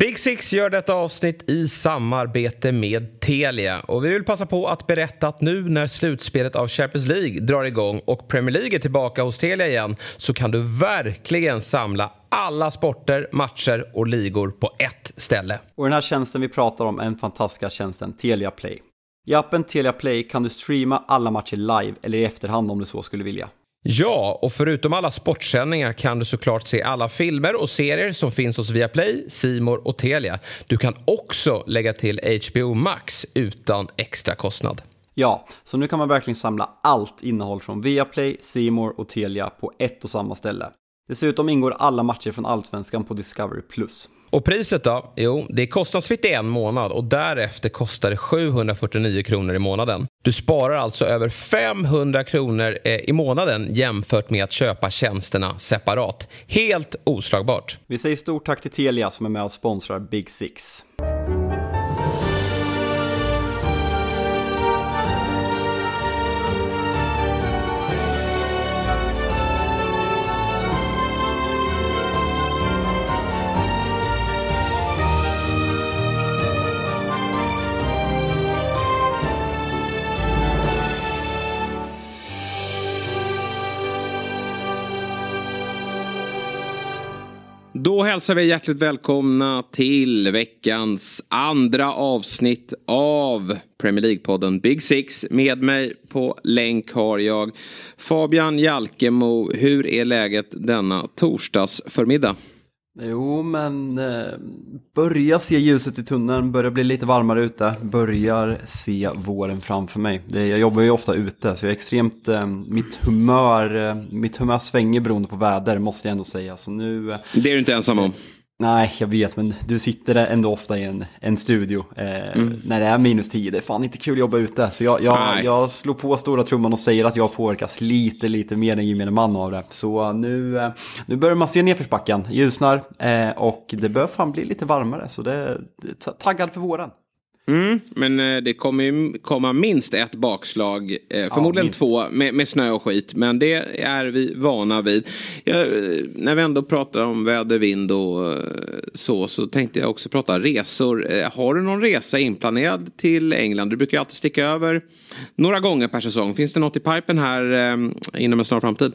Big Six gör detta avsnitt i samarbete med Telia. Och vi vill passa på att berätta att nu när slutspelet av Champions League drar igång och Premier League är tillbaka hos Telia igen så kan du verkligen samla alla sporter, matcher och ligor på ett ställe. Och den här tjänsten vi pratar om är den fantastiska tjänsten Telia Play. I appen Telia Play kan du streama alla matcher live eller i efterhand om du så skulle vilja. Ja, och förutom alla sportsändningar kan du såklart se alla filmer och serier som finns hos Viaplay, Simor och Telia. Du kan också lägga till HBO Max utan extra kostnad. Ja, så nu kan man verkligen samla allt innehåll från Viaplay, Simor och Telia på ett och samma ställe. Dessutom ingår alla matcher från Allsvenskan på Discovery+. Och priset då? Jo, det är kostnadsfritt i en månad och därefter kostar det 749 kronor i månaden. Du sparar alltså över 500 kronor eh, i månaden jämfört med att köpa tjänsterna separat. Helt oslagbart. Vi säger stort tack till Telia som är med och sponsrar Big Six. Då hälsar vi hjärtligt välkomna till veckans andra avsnitt av Premier League-podden Big Six. Med mig på länk har jag Fabian Jalkemo. Hur är läget denna torsdags förmiddag? Jo, men eh, se ljuset i tunneln, börjar bli lite varmare ute, börjar se våren framför mig. Det, jag jobbar ju ofta ute, så jag är extremt, eh, mitt humör, eh, mitt humör svänger beroende på väder, måste jag ändå säga. Så nu, eh, det är du inte ensam om. Nej, jag vet, men du sitter ändå ofta i en, en studio eh, mm. när det är minus 10. Det är fan inte kul att jobba ute. Så jag, jag, jag slår på stora trumman och säger att jag påverkas lite, lite mer än gemene man av det. Så nu, eh, nu börjar man se nedförsbacken, ljusnar eh, och det bör fan bli lite varmare. Så det, det taggad för våren. Mm, men eh, det kommer ju komma minst ett bakslag, eh, förmodligen ja, två med, med, snö och skit. Men det är vi vana vid. Jag, eh, när vi ändå pratar om väder, vind och så, så tänkte jag också prata resor. Har du någon resa inplanerad till England? Du brukar ju alltid sticka över några gånger per säsong. Finns det något i pipen här inom en snar framtid?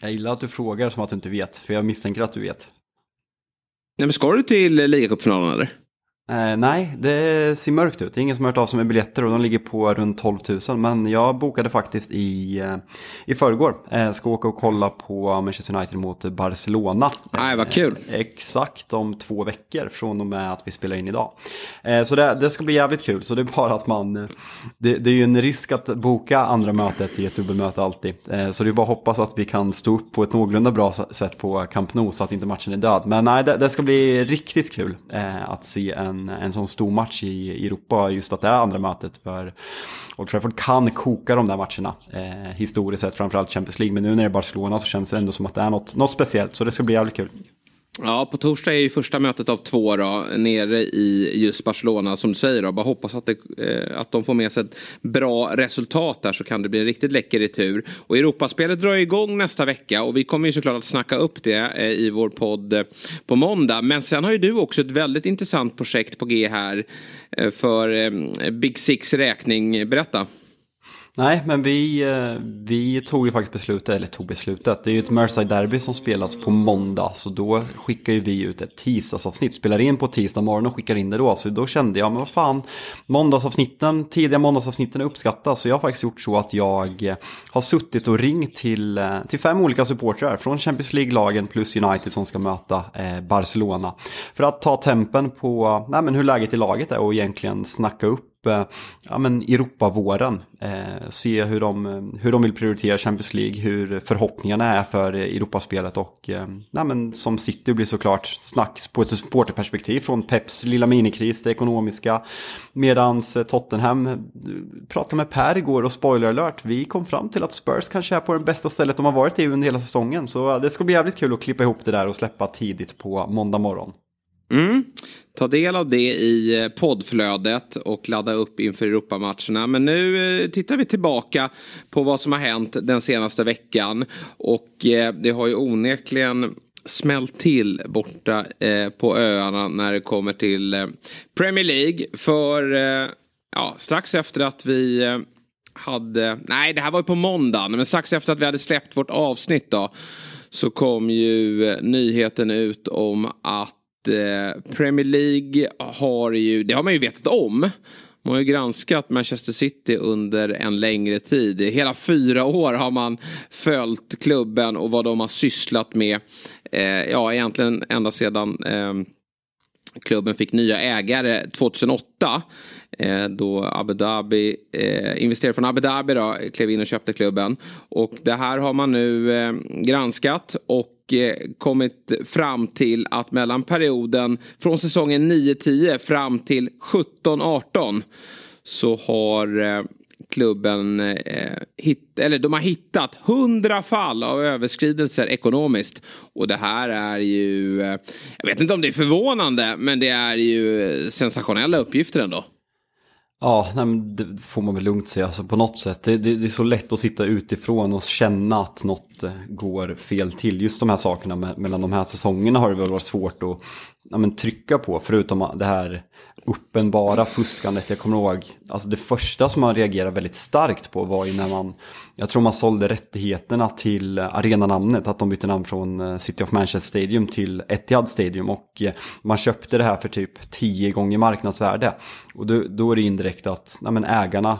Jag gillar att du frågar som att du inte vet, för jag misstänker att du vet. Nej, men ska du till ligacupfinalen eller? Eh, nej, det ser mörkt ut. Det är ingen som har hört av sig med biljetter och de ligger på runt 12 000. Men jag bokade faktiskt i, eh, i förrgår. Eh, ska åka och kolla på Manchester United mot Barcelona. Nej, vad kul. Eh, exakt om två veckor från och med att vi spelar in idag. Eh, så det, det, ska bli jävligt kul. Så det är bara att man... Eh, det, det, är ju en risk att boka andra mötet i ett dubbelmöte alltid. Eh, så det är bara att hoppas att vi kan stå upp på ett någorlunda bra sätt på Camp Nou så att inte matchen är död. Men nej, det, det ska bli riktigt kul att se en en, sån stor match i Europa, just att det är andra mötet. För Old Trafford kan koka de där matcherna, eh, historiskt sett, framförallt Champions League. Men nu när det är Barcelona så känns det ändå som att det är något, något speciellt, så det ska bli jävligt kul. Ja, på torsdag är ju första mötet av två då, nere i just Barcelona som du säger. Då. Bara hoppas att, det, eh, att de får med sig ett bra resultat där så kan det bli en riktigt läcker retur. Och Europaspelet drar igång nästa vecka och vi kommer ju såklart att snacka upp det eh, i vår podd eh, på måndag. Men sen har ju du också ett väldigt intressant projekt på G här eh, för eh, Big Six räkning. Berätta. Nej, men vi, eh, vi tog ju faktiskt beslutet, eller tog beslutet. Det är ju ett Merseyside-derby som spelas på måndag. Så då skickar ju vi ut ett tisdagsavsnitt. Spelar in på tisdag morgon och skickar in det då. Så då kände jag, men vad fan, måndagsavsnitten, tidiga måndagsavsnitten uppskattas. Så jag har faktiskt gjort så att jag eh, har suttit och ringt till, eh, till fem olika supportrar. Från Champions League-lagen plus United som ska möta Barcelona. För att ta tempen på nej, men hur läget i laget är och egentligen snacka upp upp eh, ja, men Europavåren. Eh, se hur de, hur de vill prioritera Champions League, hur förhoppningarna är för Europaspelet och eh, ja, men som City blir såklart snacks på ett supporterperspektiv från Peps lilla minikris, det ekonomiska. Medans eh, Tottenham eh, pratade med Per igår och spoiler alert, vi kom fram till att Spurs kanske är på det bästa stället de har varit i under hela säsongen. Så det ska bli jävligt kul att klippa ihop det där och släppa tidigt på måndag morgon. Mm. Ta del av det i eh, poddflödet och ladda upp inför Europamatcherna. Men nu eh, tittar vi tillbaka på vad som har hänt den senaste veckan. Och eh, det har ju onekligen smällt till borta på öarna när det kommer till Premier League. För ja, strax efter att vi hade, nej det här var ju på måndagen, men strax efter att vi hade släppt vårt avsnitt då. Så kom ju nyheten ut om att Eh, Premier League har ju, det har man ju vetat om. Man har ju granskat Manchester City under en längre tid. Hela fyra år har man följt klubben och vad de har sysslat med. Eh, ja, egentligen ända sedan eh, klubben fick nya ägare 2008. Eh, då Abu Dhabi, eh, investerare från Abu Dhabi då, klev in och köpte klubben. Och det här har man nu eh, granskat och eh, kommit fram till att mellan perioden från säsongen 9-10 fram till 17-18 så har eh, klubben eh, hit, eller de har hittat hundra fall av överskridelser ekonomiskt. Och det här är ju, eh, jag vet inte om det är förvånande, men det är ju eh, sensationella uppgifter ändå. Ja, nej, det får man väl lugnt säga. Alltså, på något sätt. Det, det, det, är så lätt att sitta utifrån och känna att något eh, går fel till. Just de här sakerna med, mellan de här säsongerna har det väl varit svårt att ja, men, trycka på. Förutom det här uppenbara fuskandet. Jag kommer ihåg, alltså det första som man reagerade väldigt starkt på var ju när man, jag tror man sålde rättigheterna till arenanamnet, att de bytte namn från eh, City of Manchester Stadium till Etihad Stadium och eh, man köpte det här för typ tio gånger marknadsvärde. Och då, då är det indirekt att nej men ägarna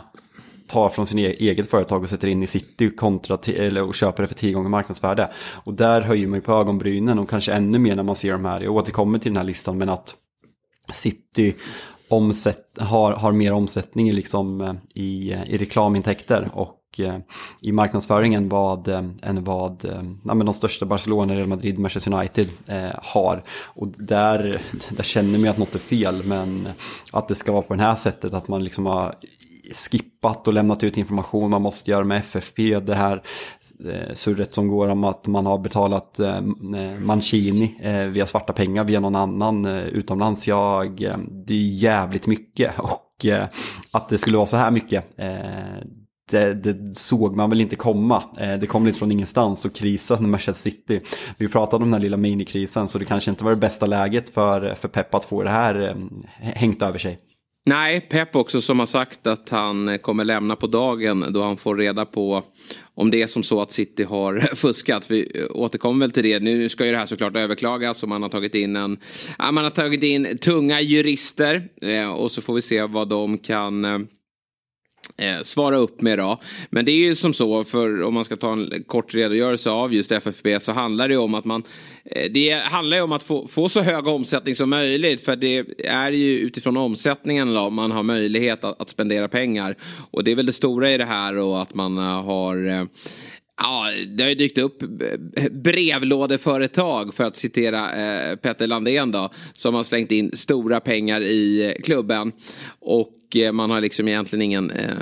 tar från sin e- eget företag och sätter in i City kontra eller, och köper det för tio gånger marknadsvärde. Och där höjer man ju på ögonbrynen och kanske ännu mer när man ser de här, jag återkommer till den här listan, men att City omsätt, har, har mer omsättning liksom, eh, i, eh, i reklamintäkter och eh, i marknadsföringen vad, än vad ja, men de största Barcelona, Real Madrid, Manchester United eh, har. Och där, där känner man ju att något är fel men att det ska vara på det här sättet att man liksom har skippat och lämnat ut information man måste göra med FFP. Det här eh, surret som går om att man har betalat eh, eh, Mancini via svarta pengar via någon annan utomlands. Jag, det är jävligt mycket och att det skulle vara så här mycket det, det, såg man väl inte komma. Det kom lite från ingenstans och krisen med Manchester City. Vi pratade om den här lilla minikrisen så det kanske inte var det bästa läget för, för Pep att få det här hängt över sig. Nej, Pep också som har sagt att han eh, kommer lämna på dagen då han får reda på om det är som så att City har fuskat. Vi eh, återkommer väl till det. Nu ska ju det här såklart överklagas och man har tagit in en... Ja, man har tagit in tunga jurister eh, och så får vi se vad de kan eh, svara upp med då. Men det är ju som så, för om man ska ta en kort redogörelse av just FFB så handlar det om att man eh, det handlar ju om att få, få så hög omsättning som möjligt för det är ju utifrån omsättningen då, man har möjlighet att, att spendera pengar. Och det är väl det stora i det här och att man eh, har eh, Ja, det har ju dykt upp brevlådeföretag för att citera eh, Petter Landén då. Som har slängt in stora pengar i eh, klubben. Och Eh, man har liksom egentligen ingen eh,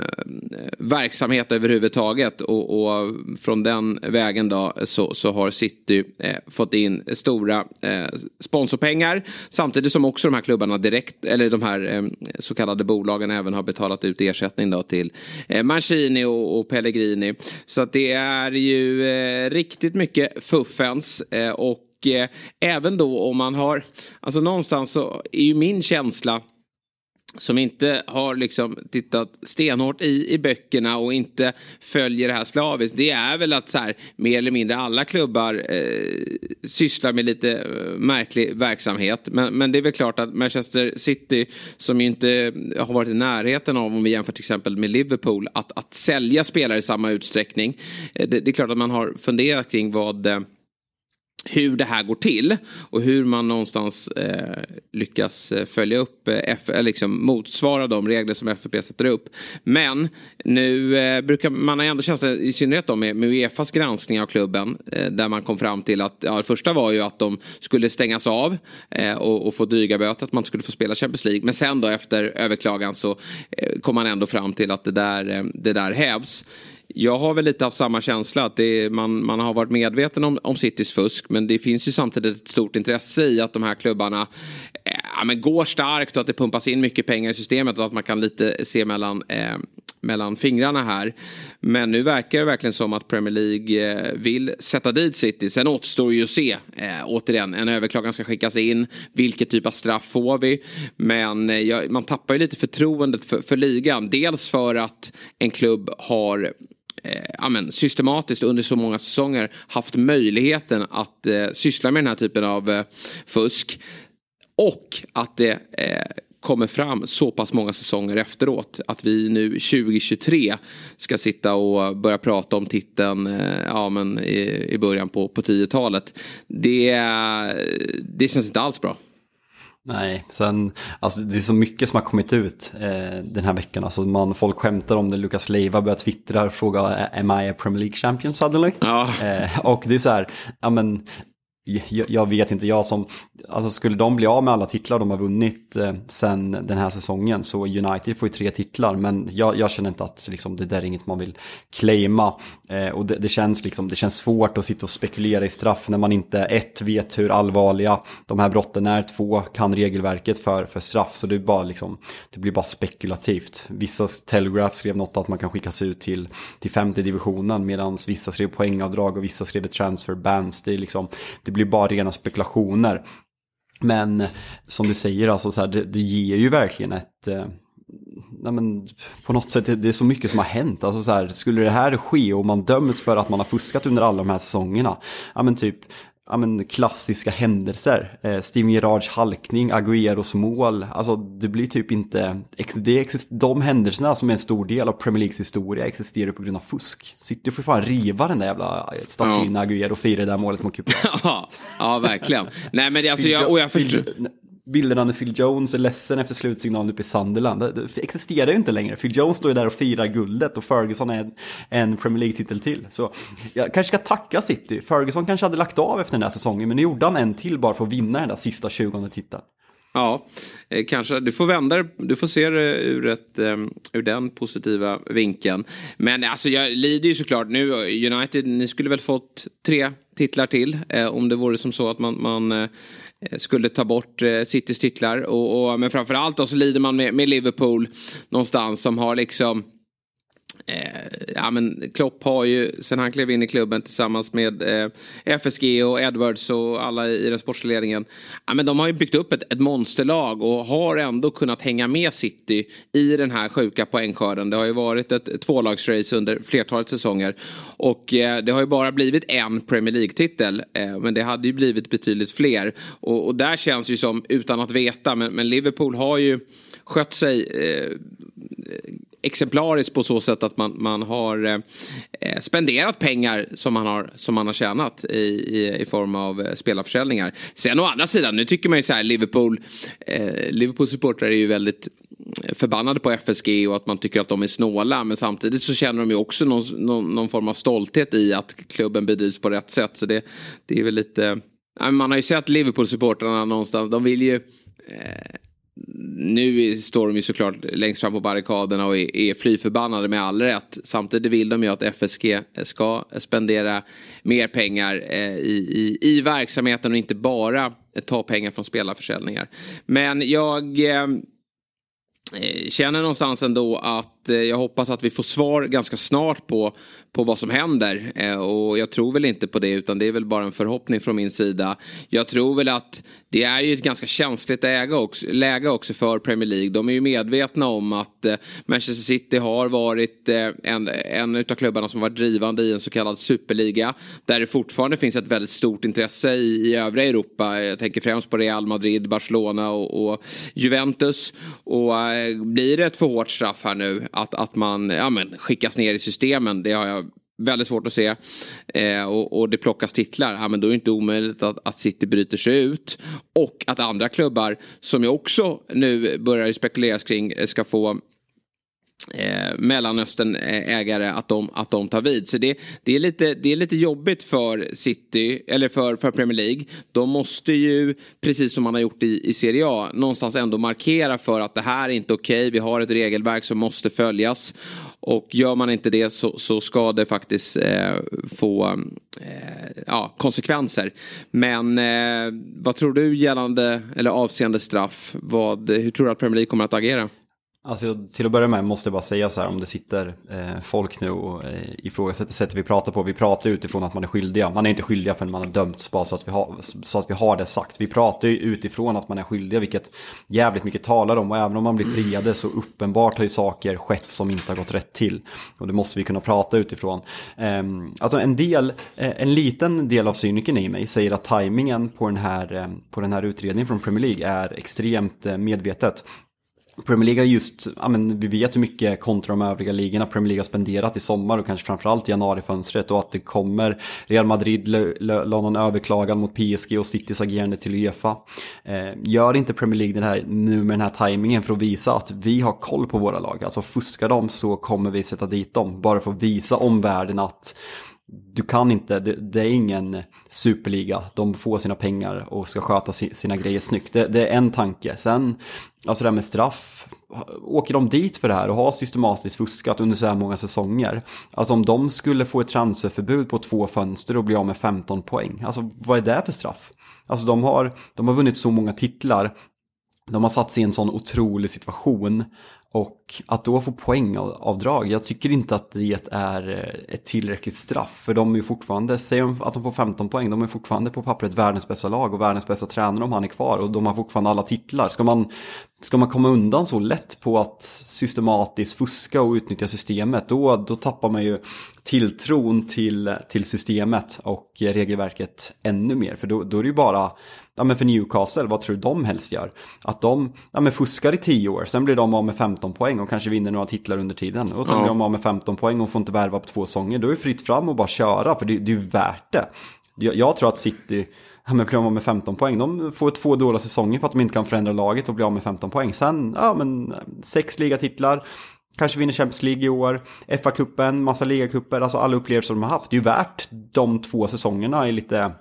verksamhet överhuvudtaget. Och, och, från den vägen då så, så har City eh, fått in stora eh, sponsorpengar. Samtidigt som också de här klubbarna direkt, eller de här eh, så kallade bolagen även har betalat ut ersättning då till eh, Mancini och, och Pellegrini. Så att det är ju eh, riktigt mycket fuffens. Eh, och eh, även då om man har, alltså någonstans så är ju min känsla som inte har liksom tittat stenhårt i, i böckerna och inte följer det här slaviskt. Det är väl att så här, mer eller mindre alla klubbar eh, sysslar med lite eh, märklig verksamhet. Men, men det är väl klart att Manchester City som ju inte eh, har varit i närheten av om vi jämför till exempel med Liverpool att, att sälja spelare i samma utsträckning. Eh, det, det, är klart att man har funderat kring vad eh, hur det här går till och hur man någonstans eh, lyckas eh, följa upp, eh, F, eh, liksom motsvara de regler som FFP sätter upp. Men nu eh, brukar man ha ändå känslan, i synnerhet då med, med Uefas granskning av klubben, eh, där man kom fram till att, ja, det första var ju att de skulle stängas av eh, och, och, få dryga böter, att man skulle få spela Champions League. Men sen då efter överklagan så eh, kom man ändå fram till att det där, det där hävs. Jag har väl lite av samma känsla att det, man, man har varit medveten om, om Citys fusk men det finns ju samtidigt ett stort intresse i att de här klubbarna eh, ja, men går starkt och att det pumpas in mycket pengar i systemet och att man kan lite se mellan eh, mellan fingrarna här. Men nu verkar det verkligen som att Premier League eh, vill sätta dit City. Sen återstår ju att se. Eh, återigen, en överklagan ska skickas in. Vilket typ av straff får vi? Men eh, man tappar ju lite förtroendet för, för ligan. Dels för att en klubb har eh, amen, systematiskt under så många säsonger haft möjligheten att eh, syssla med den här typen av eh, fusk. Och att det eh, kommer fram så pass många säsonger efteråt. Att vi nu 2023 ska sitta och börja prata om titeln eh, ja, men i, i början på, på 10-talet. Det, eh, det känns inte alls bra. Nej, sen, alltså det är så mycket som har kommit ut eh, den här veckan. Alltså man, folk skämtar om det, Lukas Leiva börjar twittra och fråga Am I a Premier League champion suddenly? Ja. Eh, och det är så här, ja men jag, jag, vet inte, jag som, alltså skulle de bli av med alla titlar de har vunnit eh, sen den här säsongen så United får ju tre titlar men jag, jag känner inte att liksom, det där är inget man vill claima. Eh, och det, det, känns liksom, det känns svårt att sitta och spekulera i straff när man inte ett vet hur allvarliga de här brotten är, två kan regelverket för, för straff så det, är bara liksom, det blir bara spekulativt. Vissa Telegraph skrev något att man kan skickas ut till, till femte divisionen medan vissa skrev poängavdrag och vissa skrev transfer bans. Det, är liksom, det blir bara rena spekulationer. Men som du säger, alltså så här, det, det ger ju verkligen ett... Eh, nej men, på något sätt, det, det är så mycket som har hänt. Alltså så här, skulle det här ske och man döms för att man har fuskat under alla de här säsongerna. Ja men typ, ja, men, klassiska händelser. Eh, Steven Gerrards halkning, Agüeros mål. Alltså det blir typ inte... Det de händelserna som är en stor del av Premier Leagues historia existerar på grund av fusk. City får fan riva den där jävla statyn ja. Agüero och fira det där målet mot Cupra. ja, ja, verkligen. Nej men det, alltså, jag, och jag förstår bilderna när Phil Jones är ledsen efter slutsignalen uppe i Sunderland. Det, det existerar ju inte längre. Phil Jones står ju där och firar guldet och Ferguson är en, en Premier League-titel till. Så jag kanske ska tacka City. Ferguson kanske hade lagt av efter den här säsongen men nu gjorde han en till bara för att vinna den där sista 20 titeln. Ja, eh, kanske. Du får vända Du får se det ur, ett, eh, ur den positiva vinkeln. Men alltså jag lider ju såklart nu. United, ni skulle väl fått tre titlar till. Eh, om det vore som så att man, man Eh, Eh, skulle ta bort eh, Citys titlar. Och, och, men framförallt då så lider man med, med Liverpool någonstans som har liksom Eh, ja, men Klopp har ju sen han klev in i klubben tillsammans med eh, FSG och Edwards och alla i den sportsliga ledningen. Ja, men de har ju byggt upp ett, ett monsterlag och har ändå kunnat hänga med City i den här sjuka poängskörden. Det har ju varit ett tvålagsrace under flertalet säsonger. Och eh, det har ju bara blivit en Premier League-titel. Eh, men det hade ju blivit betydligt fler. Och, och där känns ju som, utan att veta, men, men Liverpool har ju skött sig eh, exemplariskt på så sätt att man, man har eh, eh, spenderat pengar som man har, som man har tjänat i, i, i form av eh, spelarförsäljningar. Sen å andra sidan, nu tycker man ju så här, Liverpool, eh, Liverpools supportrar är ju väldigt eh, förbannade på FSG och att man tycker att de är snåla. Men samtidigt så känner de ju också någon, någon, någon form av stolthet i att klubben bedrivs på rätt sätt. Så det, det är väl lite... Man har ju sett Liverpool-supportrarna någonstans. De vill ju... Nu står de ju såklart längst fram på barrikaderna och är, är fly förbannade med all rätt. Samtidigt vill de ju att FSG ska spendera mer pengar eh, i, i, i verksamheten och inte bara ta pengar från spelarförsäljningar. Men jag eh, eh känner någonstans ändå att eh, jag hoppas att vi får svar ganska snart på på vad som händer. Eh, och jag tror väl inte på det utan det är väl bara en förhoppning från min sida. Jag tror väl att det är ju ett ganska känsligt äge också, läge också för Premier League. De är ju medvetna om att eh, Manchester City har varit eh, en, en av klubbarna som varit drivande i en så kallad superliga. Där det fortfarande finns ett väldigt stort intresse i, i övriga Europa. Jag tänker främst på Real Madrid, Barcelona och, och Juventus. Och eh, blir det ett för hårt straff här nu att, att man ja, men, skickas ner i systemen. Det har jag väldigt svårt att se. Eh, och, och, det plockas titlar. Ja, men då är det inte omöjligt att, att City bryter sig ut. Och att andra klubbar som jag också nu börjar spekuleras kring eh, ska få eh, Mellanöstern-ägare eh, att de, att de tar vid. Så det, det, är lite, det är lite jobbigt för City, eller för, för Premier League. De måste ju, precis som man har gjort i, i Serie A, någonstans ändå markera för att det här är inte okej. Okay. Vi har ett regelverk som måste följas. Och gör man inte det så, så ska det faktiskt eh, få eh, ja, konsekvenser. Men eh, vad tror du gällande eller avseende straff? Vad, hur tror du att Premier League kommer att agera? Alltså till att börja med måste jag bara säga så här om det sitter eh, folk nu och eh, ifrågasätter sättet vi pratar på. Vi pratar utifrån att man är skyldiga. Man är inte skyldiga förrän man har dömts bara så att vi har, så att vi har det sagt. Vi pratar ju utifrån att man är skyldiga vilket jävligt mycket talar om. Och även om man blir friade så uppenbart har ju saker skett som inte har gått rätt till. Och det måste vi kunna prata utifrån. Eh, alltså en del, eh, en liten del av cyniken i mig säger att tajmingen på den här, eh, på den här utredningen från Premier League är extremt eh, medvetet. Premier League har just, ja, men vi vet hur mycket kontra de övriga ligorna Premier League har spenderat i sommar och kanske framförallt i januarifönstret och att det kommer Real Madrid la någon överklagan mot PSG och Citys agerande till Uefa. Eh, gör inte Premier League det här, nu med den här tajmingen för att visa att vi har koll på våra lag. Alltså fuskar de så kommer vi sätta dit dem. Bara för att visa omvärlden att du kan inte, det, det, är ingen superliga. De får sina pengar och ska sköta si, sina grejer snyggt. Det, det, är en tanke. Sen, alltså det här med straff. Åker de dit för det här och har systematiskt fuskat under så här många säsonger. Alltså om de skulle få ett transferförbud på två fönster och bli av med 15 poäng. Alltså vad är det för straff? Alltså de har, de har vunnit så många titlar. De har satt sig i en sån otrolig situation och att då få poängavdrag, jag tycker inte att det är eh, ett tillräckligt straff. För de är fortfarande, säg att de får 15 poäng, de är fortfarande på pappret världens bästa lag och världens bästa tränare om han är kvar. Och de har fortfarande alla titlar. Ska man, ska man komma undan så lätt på att systematiskt fuska och utnyttja systemet, då, då tappar man ju tilltron till, till systemet och regelverket ännu mer. För då, då är det ju bara ja men för Newcastle, vad tror du de helst gör? Att de ja, men fuskar i 10 år, sen blir de av med 15 poäng och kanske vinner några titlar under tiden. Och sen ja. blir de av med 15 poäng och får inte värva på två säsonger. Då är det fritt fram och bara köra, för det, det är ju värt det. Jag, jag tror att City, ja, men blir av med 15 poäng. De får två dåliga säsonger för att de inte kan förändra laget och bli av med 15 poäng. Sen, ja men sex ligatitlar, Kanske vinner Champions League i år, FA-cupen, massa ligacuper, alltså alla upplevelser de har haft. Det är ju värt de två säsongerna i lite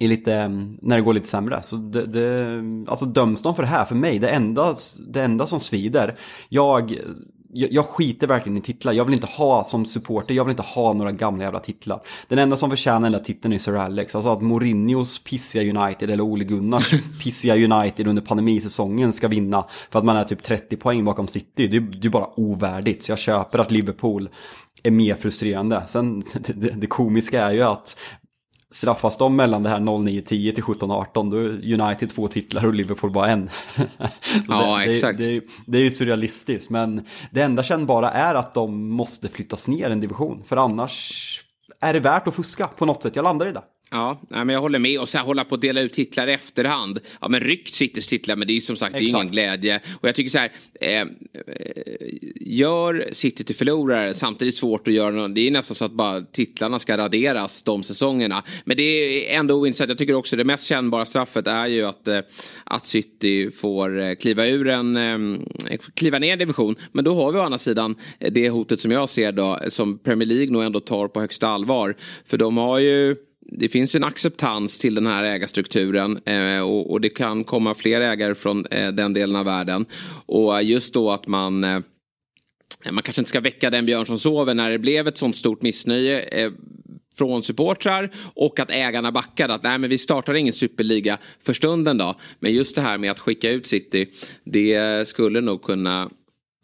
är lite, när det går lite sämre. Så det, det, alltså döms de för det här, för mig, det enda, det enda som svider, jag, jag, jag skiter verkligen i titlar. Jag vill inte ha som supporter, jag vill inte ha några gamla jävla titlar. Den enda som förtjänar den där titeln är Sir Alex. Alltså att Mourinhos pissiga United eller Ole Gunnars pissiga United under pandemisäsongen ska vinna för att man är typ 30 poäng bakom City. Det, det är bara ovärdigt. Så jag köper att Liverpool är mer frustrerande. Sen det, det, komiska är ju att straffas de mellan det här 09-10 till 17-18 då är United två titlar och Liverpool bara en. ja, det, exakt. Det, det, det, är ju surrealistiskt men det enda kännbara är att de måste flyttas ner en division för annars är det värt att fuska på något sätt. Jag landar i det. Ja, men jag håller med. Och sen hålla på att dela ut titlar i efterhand. Ja, men ryckt Citys titlar, men det är ju som sagt det är ingen glädje. Och jag tycker så här, eh, gör City till förlorare, samtidigt svårt att göra något. Det är nästan så att bara titlarna ska raderas de säsongerna. Men det är ändå ointressant. Jag tycker också det mest kännbara straffet är ju att, eh, att City får eh, kliva ur en, eh, kliva ner en division. Men då har vi å andra sidan det hotet som jag ser då, som Premier League nog ändå tar på högsta allvar. För de har ju det finns en acceptans till den här ägarstrukturen eh, och, och, det kan komma fler ägare från eh, den delen av världen. Och just då att man eh, man kanske inte ska väcka den björn som sover när det blev ett sånt stort missnöje eh, från supportrar och att ägarna backade att nej men vi startar ingen superliga för stunden då. Men just det här med att skicka ut City det skulle nog kunna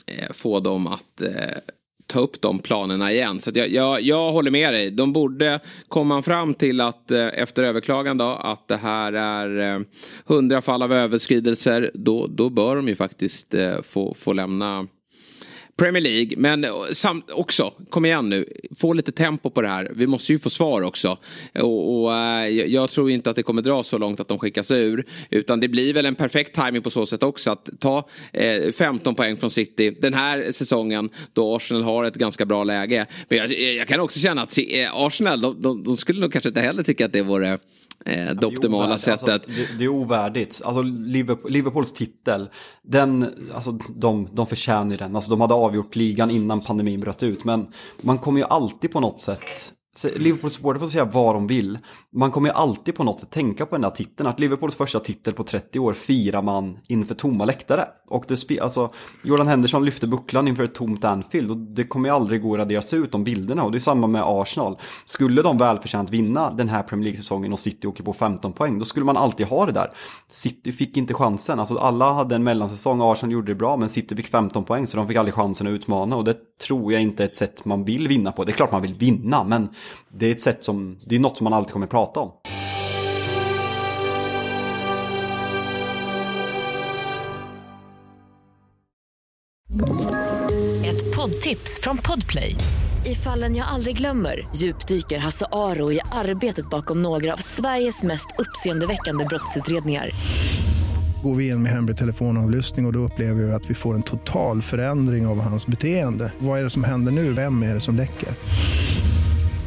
eh, få dem att eh, ta upp de planerna igen. Så jag, jag, jag, håller med dig. De borde komma fram till att eh, efter överklagan då att det här är eh, hundra fall av överskridelser. Då, då bör de ju faktiskt eh, få, få lämna Premier League, men eh, samt också, kom igen nu, få lite tempo på det här. Vi måste ju få svar också. Och, och äh, jag tror inte att det kommer dra så långt att de skickas ur. Utan det blir väl en perfekt timing på så sätt också att ta eh, 15 poäng från City den här säsongen då Arsenal har ett ganska bra läge. Men jag, jag kan också känna att eh, Arsenal, de, de, de, skulle nog kanske inte heller tycka att det vore eh, det optimala det sättet. Alltså, det, det, är ovärdigt. Alltså Liverpool, Liverpools titel, den, alltså, de, de förtjänar den. Alltså, de hade avgjort ligan innan pandemin bröt ut. Men man kommer ju alltid på något sätt Liverpool-supportrar får säga vad de vill. Man kommer ju alltid på något sätt tänka på den där titeln. Att Liverpools första titel på 30 år firar man inför tomma läktare. Och det alltså, Jordan Henderson lyfte bucklan inför ett tomt Anfield. Och det kommer ju aldrig gå att raderas ut de bilderna. Och det är samma med Arsenal. Skulle de välförtjänt vinna den här Premier League-säsongen och City åker på 15 poäng. Då skulle man alltid ha det där. City fick inte chansen. Alltså alla hade en mellansäsong. Arsenal gjorde det bra. Men City fick 15 poäng. Så de fick aldrig chansen att utmana. Och det tror jag inte är ett sätt man vill vinna på. Det är klart man vill vinna. Men det är ett sätt som, det är något som man alltid kommer prata om. Ett poddtips från Podplay. I fallen jag aldrig glömmer djupdyker Hasse Aro i arbetet bakom några av Sveriges mest uppseendeväckande brottsutredningar går vi in med hemlig telefonavlyssning och, och då upplever vi att vi får en total förändring av hans beteende. Vad är det som händer nu? Vem är det som läcker?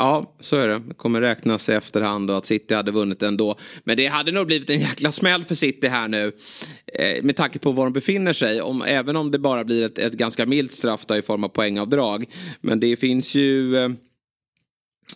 Ja, så är det. Det kommer räknas i efterhand och att City hade vunnit ändå. Men det hade nog blivit en jäkla smäll för City här nu. Eh, med tanke på var de befinner sig. Om, även om det bara blir ett, ett ganska milt straff då, i form av poängavdrag. Men det finns ju... Eh, Eh,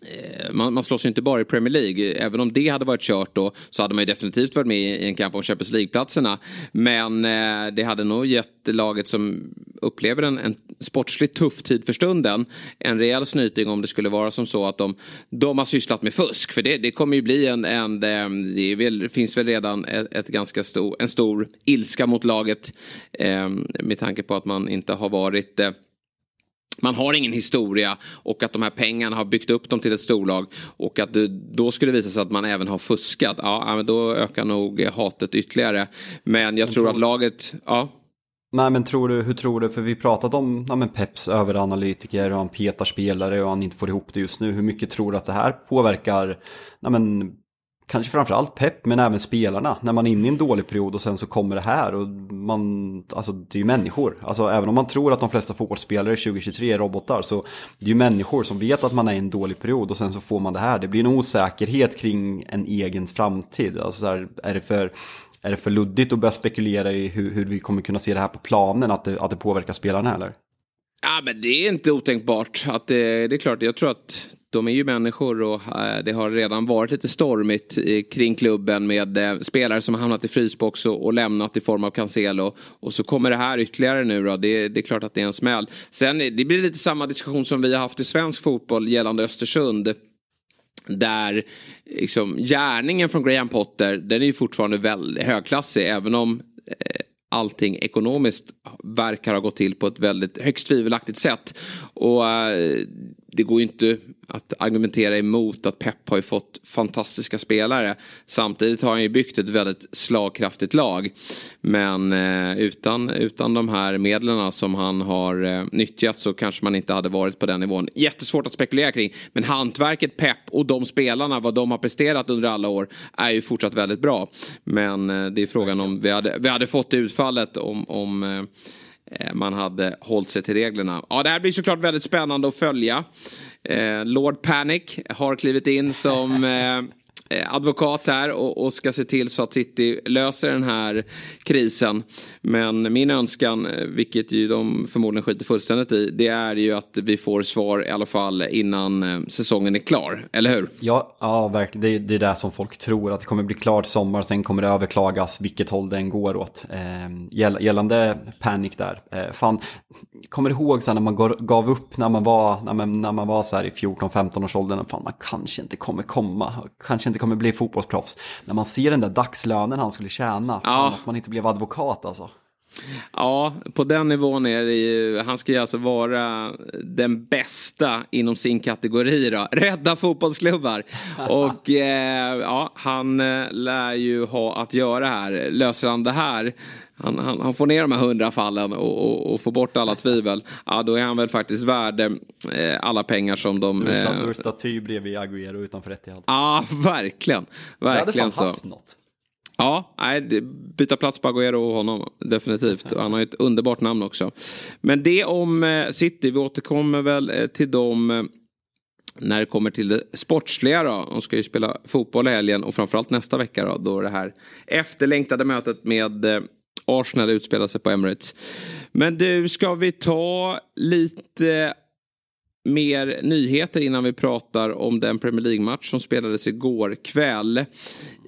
Eh, man, man slåss ju inte bara i Premier League. Även om det hade varit kört då så hade man ju definitivt varit med i en kamp om Champions League-platserna. Men eh, det hade nog gett laget som upplever en, en sportsligt tuff tid för stunden en rejäl snyting om det skulle vara som så att de, de har sysslat med fusk. För det, det kommer ju bli en, en eh, det väl, finns väl redan ett, ett, ganska stor, en stor ilska mot laget eh, med tanke på att man inte har varit eh, man har ingen historia och att de här pengarna har byggt upp dem till ett storlag och att det då skulle visa sig att man även har fuskat. Ja, men då ökar nog hatet ytterligare. Men jag tror att laget, ja. Nej men tror du, hur tror du, för vi pratat om ja, men Peps överanalytiker och han petar spelare och han inte får ihop det just nu. Hur mycket tror du att det här påverkar ja, men, kanske framförallt pepp men även spelarna när man är inne i en dålig period och sen så kommer det här och man, alltså det är ju människor. Alltså även om man tror att de flesta fotbollsspelare 2023 är robotar så det är ju människor som vet att man är i en dålig period och sen så får man det här. Det blir en osäkerhet kring en egen framtid. Alltså så här, är det för är det för luddigt att börja spekulera i hur, hur vi kommer kunna se det här på planen, att det, att det påverkar spelarna eller? Ja men det är inte otänkbart. Att det, det är klart, jag tror att de är ju människor och eh, det har redan varit lite stormigt eh, kring klubben med eh, spelare som har hamnat i frysbox och, lämnat i form av Cancelo. Och så kommer det här ytterligare nu då. Det, det är klart att det är en smäll. Sen det blir lite samma diskussion som vi har haft i svensk fotboll gällande Östersund. Där liksom, gärningen från Graham Potter den är ju fortfarande väldigt högklassig även om eh, allting ekonomiskt verkar ha gått till på ett väldigt högst tvivelaktigt sätt. Och eh, det går ju inte att argumentera emot att Pep har ju fått fantastiska spelare. Samtidigt har han ju byggt ett väldigt slagkraftigt lag. Men eh, utan, utan de här medlen som han har eh, nyttjat så kanske man inte hade varit på den nivån. Jättesvårt att spekulera kring. Men hantverket Pep och de spelarna, vad de har presterat under alla år är ju fortsatt väldigt bra. Men eh, det är frågan om vi hade, vi hade fått det utfallet om, om eh, Eh, man hade hållit sig till reglerna. Ja, det här blir såklart väldigt spännande att följa. Eh, Lord Panic har klivit in som eh, Eh, advokat här och, och, ska se till så att City löser den här krisen. Men min önskan, eh, vilket ju de förmodligen skiter fullständigt i, det är ju att vi får svar i alla fall innan eh, säsongen är klar, eller hur? Ja, ja verkligen. Det är, det är det som folk tror, att det kommer bli klart sommar, sen kommer det överklagas vilket håll den går åt. Eh, gällande panik där, eh, fan, kommer du ihåg sen när man gav upp när man var, när man, när man var så här i 14-15 års åldern, fan man kanske inte kommer komma, kanske inte kommer bli fotbollsproffs. När man ser den där dagslönen han skulle tjäna, ja. att man inte blev advokat alltså. Ja, på den nivån är det ju, han ska ju alltså vara den bästa inom sin kategori då. Rädda fotbollsklubbar. Och eh, ja, han eh, lär ju ha att göra här. Löser han det här han, han, han, får ner de här hundra fallen och, och, och, får bort alla tvivel. Ja, då är han väl faktiskt värd eh, alla pengar som de... Du är eh, staty bredvid Agüero utanför Etihad. Ja, verkligen. Verkligen så. Haft något. Ja, nej, byta plats på Agüero och honom. Definitivt. Och han har ett underbart namn också. Men det om eh, City. Vi återkommer väl eh, till dem eh, när det kommer till det sportsliga då. De ska ju spela fotboll i helgen och framförallt nästa vecka då. Då det här efterlängtade mötet med Arsenal utspelar sig på Emirates. Men du, ska vi ta lite mer nyheter innan vi pratar om den Premier League-match som spelades igår kväll.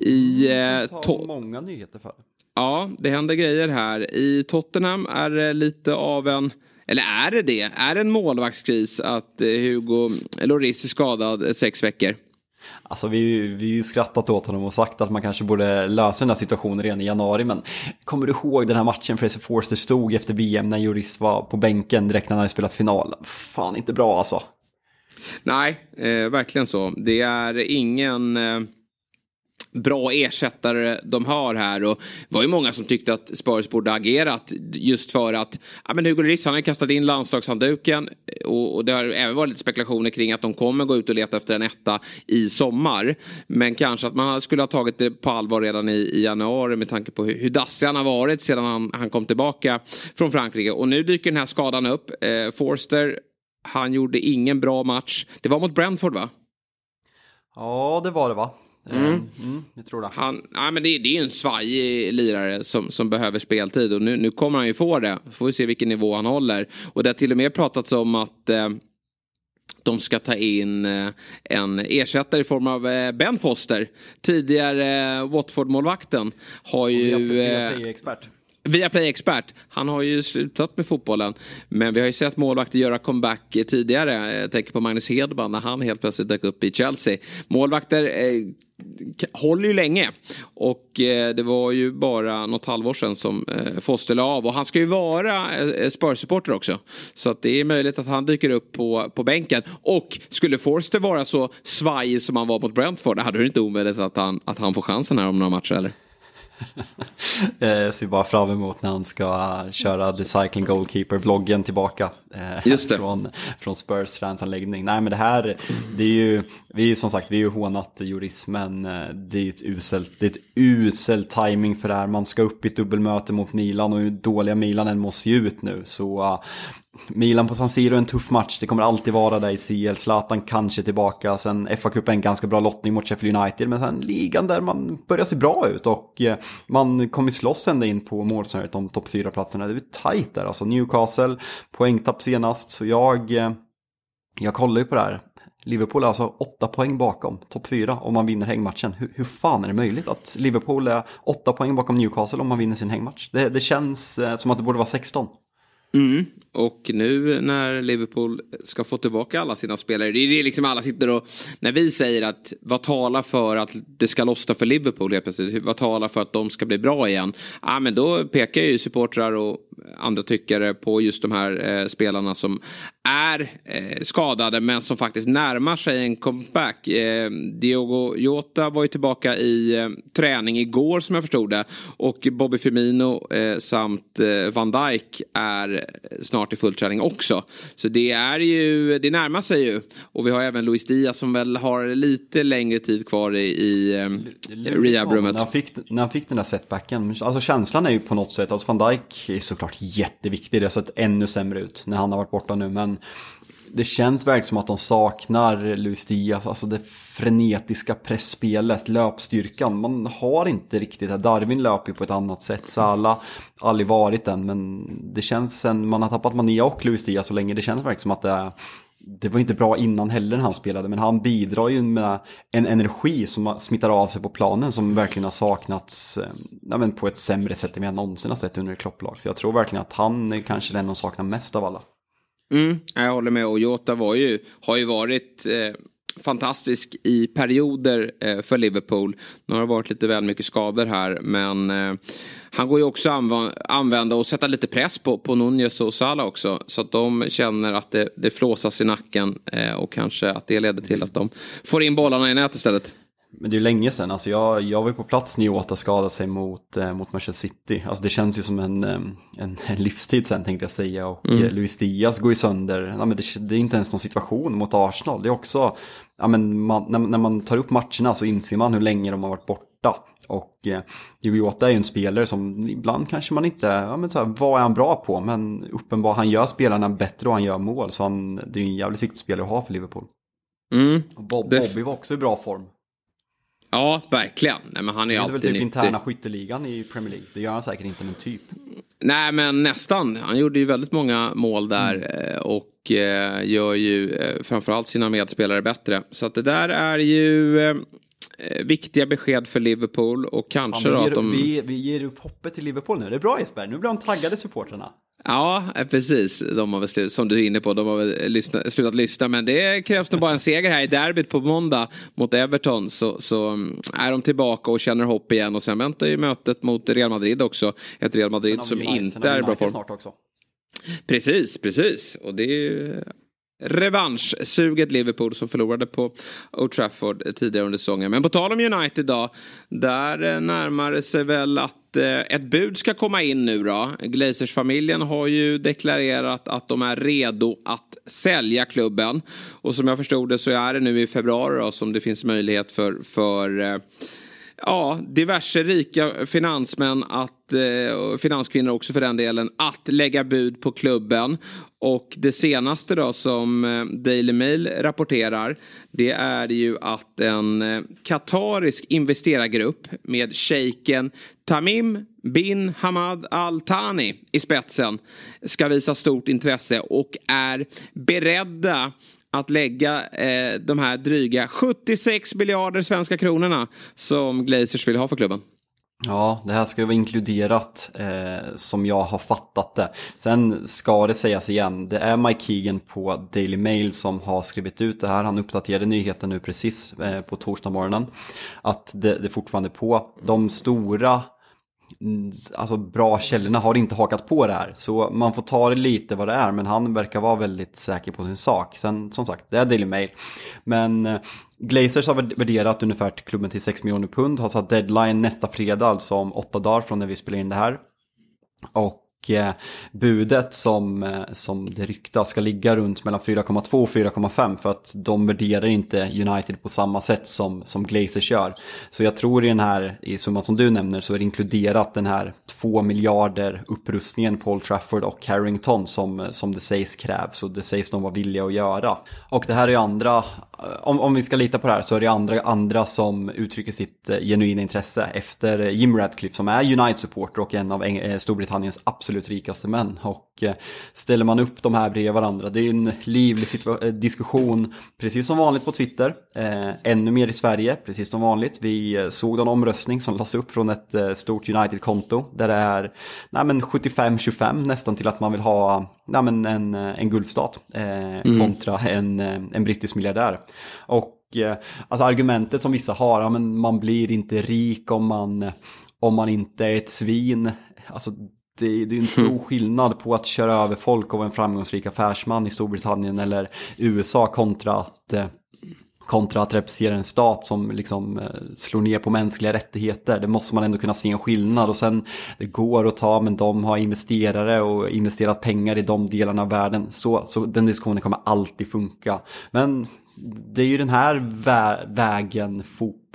I, eh, många nyheter för. Ja, det händer grejer här. I Tottenham är det lite av en eller är det det? Är det en målvaktskris att eh, Hugo Lloris är skadad sex veckor? Alltså vi, vi har ju skrattat åt honom och sagt att man kanske borde lösa den här situationen redan i januari. Men kommer du ihåg den här matchen Fraser Forster stod efter VM när Juris var på bänken direkt när han hade spelat final? Fan inte bra alltså. Nej, eh, verkligen så. Det är ingen... Eh bra ersättare de har här. Och det var ju många som tyckte att Spurs borde agerat just för att ja, men Hugo Lloris han har kastat in landslagshandduken och, och det har även varit lite spekulationer kring att de kommer gå ut och leta efter en etta i sommar. Men kanske att man skulle ha tagit det på allvar redan i, i januari med tanke på hur, hur dassig han har varit sedan han, han kom tillbaka från Frankrike. Och nu dyker den här skadan upp. Eh, Forster, han gjorde ingen bra match. Det var mot Brentford va? Ja, det var det va? Mm. Mm, jag tror det. Han, ja, men det, det är en svajig lirare som, som behöver speltid och nu, nu kommer han ju få det. Får vi se vilken nivå han håller. Och det har till och med pratats om att eh, de ska ta in eh, en ersättare i form av eh, Ben Foster. Tidigare eh, Watford-målvakten har ju... Viaplay-expert. expert. Han har ju slutat med fotbollen. Men vi har ju sett målvakter göra comeback tidigare. Jag tänker på Magnus Hedman när han helt plötsligt dök upp i Chelsea. Målvakter eh, håller ju länge. Och eh, det var ju bara något halvår sedan som eh, Foster la av. Och han ska ju vara eh, Spurs-supporter också. Så att det är möjligt att han dyker upp på, på bänken. Och skulle Forster vara så svajig som han var mot Brentford. Hade det inte omöjligt att han, att han får chansen här om några matcher eller? Jag ser bara fram emot när han ska köra The Cycling Goalkeeper-vloggen tillbaka. Eh, Just det. Från, från Spurs träningsanläggning. Nej men det här, det är ju, vi är ju som sagt, vi är ju hånat Juris, men eh, det är ju ett uselt, det är ett uselt timing för det här. Man ska upp i ett dubbelmöte mot Milan och hur dåliga Milan än måste se ut nu. Så Milan på San Siro är en tuff match, det kommer alltid vara där i CL. Zlatan kanske tillbaka, sen FA-cupen en ganska bra lottning mot Sheffield United, men sen ligan där man börjar se bra ut och eh, man kommer slåss ända in på målsnöret om topp 4-platserna. Det är tajt där alltså. Newcastle, poängtapp senast, så jag, eh, jag kollar ju på det här. Liverpool är alltså åtta poäng bakom topp fyra om man vinner hängmatchen. Hur, hur fan är det möjligt att Liverpool är åtta poäng bakom Newcastle om man vinner sin hängmatch? Det, det känns eh, som att det borde vara 16. Mm. Och nu när Liverpool ska få tillbaka alla sina spelare. Det är liksom alla sitter och. När vi säger att vad talar för att det ska lossna för Liverpool helt plötsligt. Vad talar för att de ska bli bra igen. Ja men då pekar ju supportrar och andra tyckare på just de här eh, spelarna som är eh, skadade men som faktiskt närmar sig en comeback. Eh, Diogo Jota var ju tillbaka i eh, träning igår som jag förstod det. Och Bobby Firmino eh, samt eh, Van Dijk är snart i full träning också. Så det är ju, det närmar sig ju. Och vi har även Luis Diaz som väl har lite längre tid kvar i, i eh, rehabrummet. När, han fick, när han fick den där setbacken, alltså känslan är ju på något sätt, alltså Van Dijk är såklart jätteviktig, det har sett ännu sämre ut när han har varit borta nu, men det känns verkligen som att de saknar Luis Diaz, alltså det frenetiska pressspelet, löpstyrkan. Man har inte riktigt det. Darwin löper ju på ett annat sätt. Sala aldrig varit den, men det känns sen man har tappat Mania och Luis Diaz så länge. Det känns verkligen som att det är det var inte bra innan heller när han spelade, men han bidrar ju med en energi som smittar av sig på planen som verkligen har saknats eh, på ett sämre sätt än vi någonsin har sett under klopplag. Så jag tror verkligen att han är kanske den de saknar mest av alla. Mm, jag håller med och Jota var ju, har ju varit eh, fantastisk i perioder eh, för Liverpool. Nu har det varit lite väl mycket skador här men eh, han går ju också anv använda och sätta lite press på, på Nunez och Salah också. Så att de känner att det, det flåsas i nacken eh, och kanske att det leder till att de får in bollarna i nät istället. Men det är ju länge sedan, alltså jag, jag var ju på plats när Jota skadade sig mot, eh, mot Manchester City. Alltså det känns ju som en, eh, en, en livstid sen tänkte jag säga. Och mm. eh, Luis Diaz går ju sönder. Ja, men det, det, är inte ens någon situation mot Arsenal. Det är också, ja, men man, när, när man tar upp matcherna så inser man hur länge de har varit borta. Och eh, Jota är ju en spelare som ibland kanske man inte, ja men så här, vad är han bra på? Men uppenbart, han gör spelarna bättre och han gör mål. Så han, det är ju en jävligt viktig spelare att ha för Liverpool. Mm. Bob, Bobby var också i bra form. Ja, verkligen. Nej, men han är, Det är alltid väl typ nyttig. interna skytteligan i Premier League. Det gör han säkert inte, men typ. Nej, men nästan. Han gjorde ju väldigt många mål där Mm. eh, och eh, gör ju eh, framförallt sina medspelare bättre. Så att det där är ju viktiga besked för Liverpool och kanske då vi, att ger, de... vi, vi ger upp hoppet till Liverpool nu. Det är bra Jesper, nu blir de taggade supportrarna. Ja, precis. De har väl slut, som du är inne på, de har väl lyssna, slutat lyssna. Men det krävs nog bara en seger här i derbyt på måndag mot Everton. Så, så mm, är de tillbaka och känner hopp igen. Och sen väntar ju mötet mot Real Madrid också. Ett Real Madrid som United- inte är i bra form. snart också. Precis, precis. Och det är ju revanschsuget Liverpool som förlorade på Old Trafford tidigare under säsongen. Men på tal om United idag. Där eh, närmar det sig väl att eh, ett bud ska komma in nu då. Glazers-familjen har ju deklarerat att de är redo att sälja klubben. Och som jag förstod det så är det nu i februari då som det finns möjlighet för, för eh, ja, diverse rika finansmän att, eh, finanskvinnor också för den delen, att lägga bud på klubben. Och det senaste då som eh, Daily Mail rapporterar det är ju att en eh, katarisk investerargrupp med shejken Tamim bin Hamad Al Thani i spetsen ska visa stort intresse och är beredda att lägga eh, de här dryga 76 miljarder svenska kronorna som Glazers vill ha för klubben. Ja, det här ska ju vara inkluderat eh, som jag har fattat det. Sen ska det sägas igen, det är Mike Keegan på Daily Mail som har skrivit ut det här. Han uppdaterade nyheten nu precis eh, på torsdag morgonen. Att det, det är fortfarande på. De stora Mm, alltså bra källorna har inte hakat på det här. Så man får ta det lite vad det är. Men han verkar vara väldigt säker på sin sak. Sen som sagt, det är Daily Mail. Men eh, Glazers har värderat ungefär till klubben till 6 miljoner pund. Har satt deadline nästa fredag, alltså om åtta dagar från när vi spelar in det här. Och Eh, budet som, eh, som det ryktas ska ligga runt mellan 4,2 och 4,5 för att de värderar inte United på samma sätt som, som Glazers gör. Så jag tror i den här, i summan som du nämner, så är det inkluderat den här 2 miljarder upprustningen på Old Trafford och Harrington som, som det sägs krävs och det sägs de vara villiga att göra. Och det här är ju andra, om, om vi ska lita på det här så är det andra, andra som uttrycker sitt eh, genuina intresse efter Jim Radcliffe som är United-supporter och en av Eng- eh, Storbritanniens absolut rikaste män. Och eh, ställer man upp de här bredvid varandra, det är ju en livlig eh, diskussion, precis som vanligt på Twitter. Eh, ännu mer i Sverige, precis som vanligt. Vi eh, såg en omröstning som lades upp från ett eh, stort United-konto där det är nej, men 75-25 nästan till att man vill ha nej, en, eh, en gulfstat eh, kontra en, eh, en brittisk miljardär. Och eh, alltså argumentet som vissa har, ja, men man blir inte rik om man, om man inte är ett svin. Alltså det, det är en stor skillnad på att köra över folk och vara en framgångsrik affärsman i Storbritannien eller USA kontra att eh, kontra att representera en stat som liksom eh, slår ner på mänskliga rättigheter. Det måste man ändå kunna se en skillnad och sen det går att ta men de har investerare och investerat pengar i de delarna av världen. Så, så den diskussionen kommer alltid funka. Men det är ju den här vä- vägen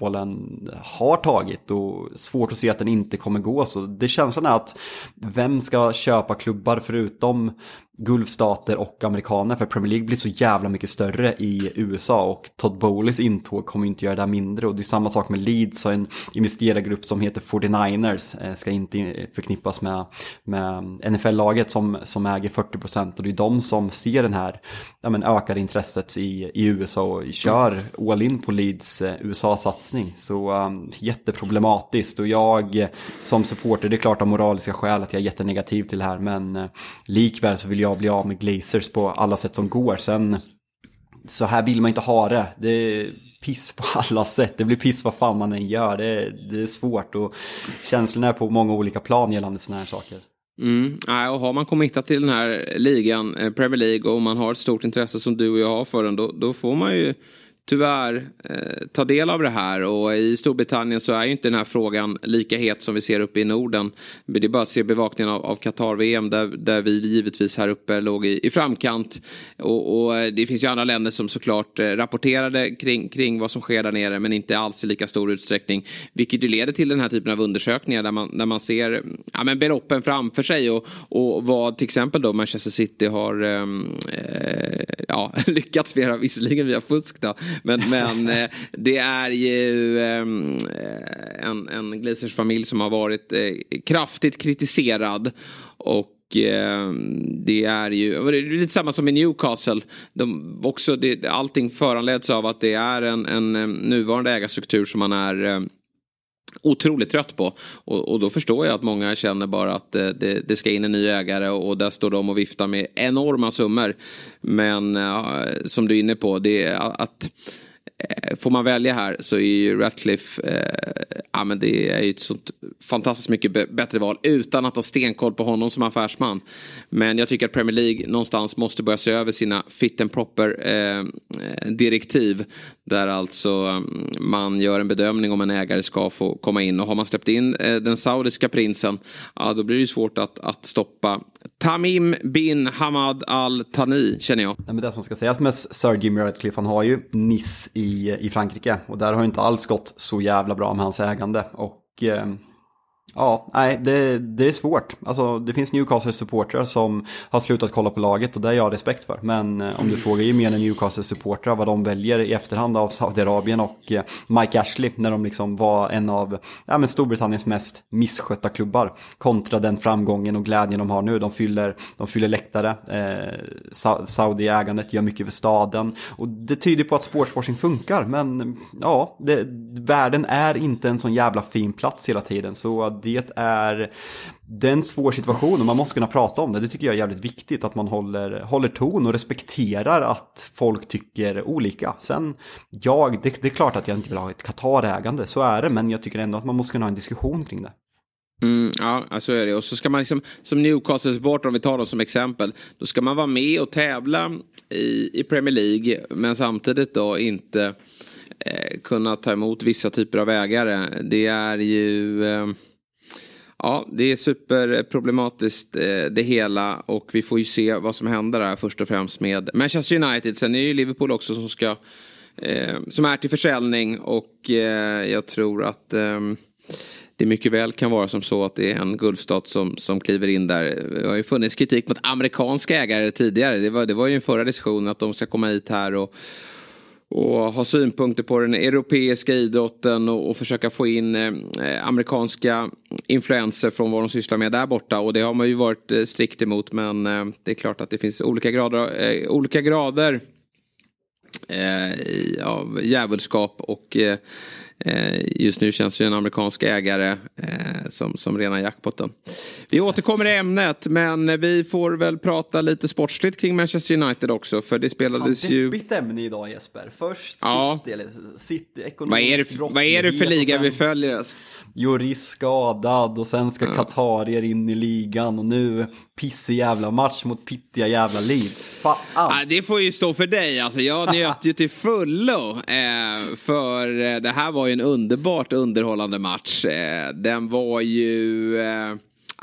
fotbollen har tagit och svårt att se att den inte kommer gå. Så det känslan är att vem ska köpa klubbar förutom Gulfstater och amerikaner? För Premier League blir så jävla mycket större i USA och Todd Bowleys intåg kommer inte göra det här mindre. Och det är samma sak med Leeds och en investerargrupp som heter 49ers eh, ska inte förknippas med, med NFL-laget som, som äger 40% och det är de som ser den här ja, men, ökade intresset i, i USA och kör all in på Leeds eh, USA-satsning satsning. så um, jätteproblematiskt och jag eh, som supporter det är klart av moraliska skäl att jag är jättenegativ till det här men uh, likväl så vill jag bli av med Glazers på alla sätt som går. Sen så här vill man inte ha det. Det är piss på alla sätt. Det blir piss vad fan man än gör. Det är, det är svårt och känslorna är på många olika plan gällande sådana här saker. Mm. Och har man committat till den här ligan, eh, Premier League, och man har ett stort intresse som du och jag har för den, då, då får man ju tyvärr eh, ta del av det här och i Storbritannien så är ju inte den här frågan lika het som vi ser uppe i Norden. Det är bara att se bevakningen av, av Qatar-VM där, där vi givetvis här uppe låg i, i framkant. Och, och, eh, det finns ju andra länder som såklart eh, rapporterade kring, kring vad som sker där nere men inte alls i lika stor utsträckning. Vilket ju leder till den här typen av undersökningar där man, där man ser ja, men beloppen framför sig och, och vad till exempel då Manchester City har ehm, eh, ja, lyckats med, visserligen via fusk då, men, men eh, det är ju eh, en, en Glazers-familj som har varit eh, kraftigt kritiserad. Och det är ju det är lite samma som i Newcastle. De, också det, allting föranleds av att det är en, en nuvarande ägarstruktur som man är otroligt trött på. Och, och, då förstår jag att många känner bara att det, det, det ska in en ny ägare och, och, där står de och viftar med enorma summor. Men eh, som du är inne på, det är att Eh, får man välja här så är ju Ratcliffe, eh, ja men det är ju ett sånt fantastiskt mycket bättre val utan att ha stenkoll på honom som affärsman. Men jag tycker att Premier League någonstans måste börja se över sina fit and proper eh, eh direktiv. Där alltså mm, man gör en bedömning om en ägare ska få komma in och har man släppt in eh, den saudiska prinsen, ja då blir det ju svårt att, att stoppa Tamim bin Hamad Al Thani känner jag. Nej, men det som ska sägas med Sir Jimmy Ratcliffe, han har ju Nice i, i Frankrike och där har inte alls gått så jävla bra med hans ägande. Och eh, Ja, nej, det, det är svårt. Alltså, det finns Newcastle-supportrar som har slutat kolla på laget och det har jag respekt för. Men eh, om du frågar gemene Newcastle-supportrar vad de väljer i efterhand av Saudiarabien och eh, Mike Ashley när de liksom var en av ja, men Storbritanniens mest misskötta klubbar kontra den framgången och glädjen de har nu. De fyller, de fyller läktare, eh, Saudi-ägandet gör mycket för staden och det tyder på att sportswashing funkar. Men ja, det, världen är inte en sån jävla fin plats hela tiden. Så det är, det är en svår situation och man måste kunna prata om det. Det tycker jag är jävligt viktigt att man håller, håller ton och respekterar att folk tycker olika. Sen, jag, det, det är klart att jag inte vill ha ett Qatar-ägande, så är det, men jag tycker ändå att man måste kunna ha en diskussion kring det. Mm, ja, så är det. Och så ska man liksom, som Newcastle-supporter, om vi tar dem som exempel, då ska man vara med och tävla i, i Premier League, men samtidigt då inte eh, kunna ta emot vissa typer av ägare. Det är ju... Eh, Ja, det är superproblematiskt eh, det hela och vi får ju se vad som händer där först och främst med Manchester United. Sen är det ju Liverpool också som ska eh, som är till försäljning och eh, jag tror att ehm, det mycket väl kan vara som så att det är en Gulfstat som, som kliver in där. Det har ju funnits kritik mot amerikanska ägare tidigare. Det var, det var ju den förra diskussionen att de ska komma hit här och och ha synpunkter på den europeiska idrotten och, och försöka få in eh, amerikanska influenser från vad de sysslar med där borta. Och det har man ju varit eh, strikt emot men eh, det är klart att det finns olika grader, eh, olika grader eh, av djävulskap och Eh, just nu känns ju en amerikansk ägare eh, som, som rena jackpotten. Vi återkommer i ämnet men vi får väl prata lite sportsligt kring Manchester United också för det spelades Fan, ju... Deppigt ämne idag Jesper. Först ja. City, eller City vad är, det, vad är det för liga sen... vi följer? Alltså? Joris skadad och sen ska. Qatarier in i ligan och nu pissig jävla match mot pittiga jävla Leeds. Fan. Ja, det får ju stå för dig. Alltså, jag njöt ju till fullo. Eh, för eh, det här var ju en underbart underhållande match. Eh, den var ju... Eh,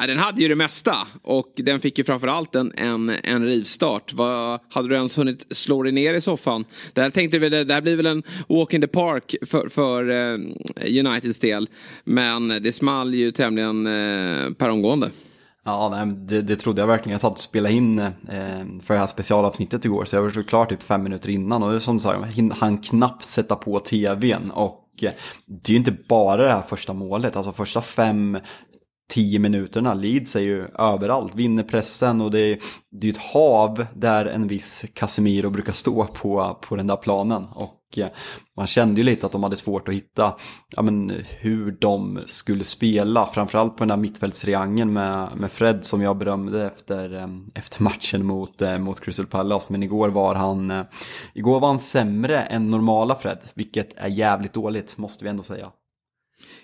den hade ju det mesta och den fick ju framförallt en, en, en rivstart. Vad, hade du ens hunnit slå dig ner i soffan? Det här tänkte vi, det här blir väl en walk in the park för, för eh, Uniteds del. Men det small ju tämligen eh, per omgående. Ja, nej, det, det trodde jag verkligen. Jag satt och spelade in eh, för det här specialavsnittet igår, så jag var klar typ fem minuter innan. Och det är som sagt, han knappt sätta på tvn. Och eh, det är ju inte bara det här första målet, alltså första fem, tio minuterna. Leeds är ju överallt, vinner pressen och det är, det är ett hav där en viss Casemiro brukar stå på, på den där planen. Och eh, man kände ju lite att de hade svårt att hitta ja, men, hur de skulle spela, framförallt på den där mittfältsreangeln med, med Fred som jag berömde efter, eh, efter matchen mot, eh, mot Crystal Palace. Men igår var, han, igår var han sämre än normala Fred, vilket är jävligt dåligt måste vi ändå säga.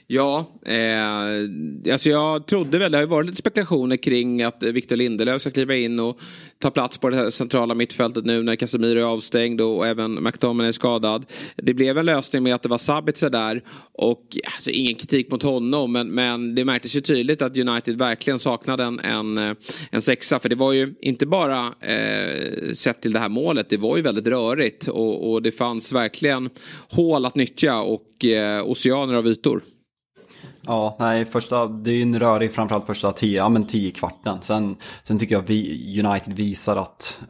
Ja, eh, alltså jag trodde väl, det har ju varit lite spekulationer kring att Victor Lindelöf ska kliva in och ta plats på det centrala mittfältet nu när Casemiro är avstängd och även McTominay är skadad. Det blev en lösning med att det var Sabitzer där och alltså, ingen kritik mot honom men, men det märktes ju tydligt att United verkligen saknade en, en, en sexa för det var ju inte bara eh, sett till det här målet, det var ju väldigt rörigt och, och det fanns verkligen hål att nyttja och eh, oceaner av ytor. Ja, nej, första, det är ju en rörig framförallt första tio, ja men tio kvarten. Sen, sen tycker jag vi, United visar att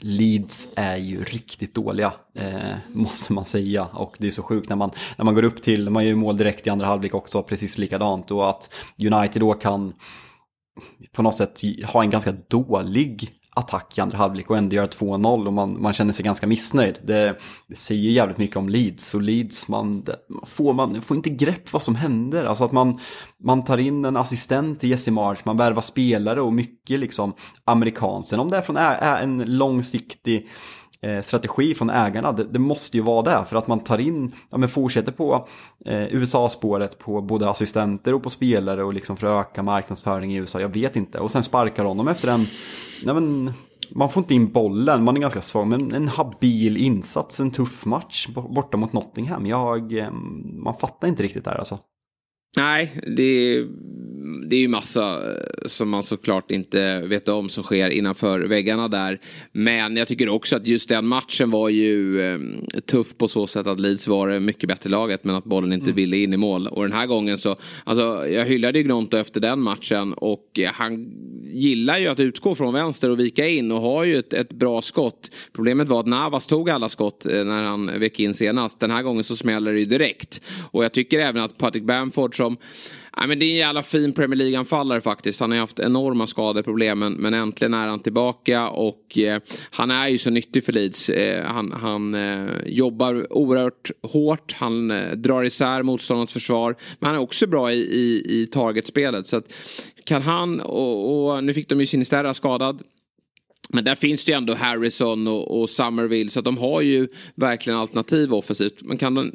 Leeds är ju riktigt dåliga, eh, måste man säga. Och det är så sjukt när man, när man går upp till, man gör ju mål direkt i andra halvlek också, precis likadant. Och att United då kan på något sätt ha en ganska dålig attack i andra halvlek och ändå göra 2-0 och man, man känner sig ganska missnöjd. Det, det säger jävligt mycket om Leeds och Leeds, man, får, man får inte grepp vad som händer. Alltså att man, man tar in en assistent till Jesse March, man värvar spelare och mycket liksom amerikanskt. Sen om det är från en långsiktig Eh, strategi från ägarna. Det, det, måste ju vara det för att man tar in, ja men fortsätter på eh, USA-spåret på både assistenter och på spelare och liksom för att öka marknadsföring i USA. Jag vet inte. Och sen sparkar honom efter en, ja men man får inte in bollen, man är ganska svag, men en habil insats, en tuff match borta mot Nottingham. Jag, eh, man fattar inte riktigt där alltså. Nej, det det är ju massa eh, som man såklart inte vet om som sker innanför väggarna där. Men jag tycker också att just den matchen var ju eh, tuff på så sätt att Leeds var det mycket bättre laget men att bollen inte mm. ville in i mål. Och den här gången så, alltså jag hyllade ju Gnonto efter den matchen och han gillar ju att utgå från vänster och vika in och har ju ett, ett bra skott. Problemet var att Navas tog alla skott eh, när han vek in senast. Den här gången så smäller det ju direkt. Och jag tycker även att Patrick Bamford som Nej, men det är en jävla fin Premier League-anfallare faktiskt. Han har haft enorma skadeproblem men äntligen är han tillbaka och eh, han är ju så nyttig för Leeds. Eh, han han eh, jobbar oerhört hårt, han eh, drar isär motståndarnas försvar men han är också bra i, i, i targetspelet. Så att, kan han och, och nu fick de ju Sinisterra skadad. Men där finns det ju ändå Harrison och, och Summerville så att de har ju verkligen alternativ offensivt. Men kan de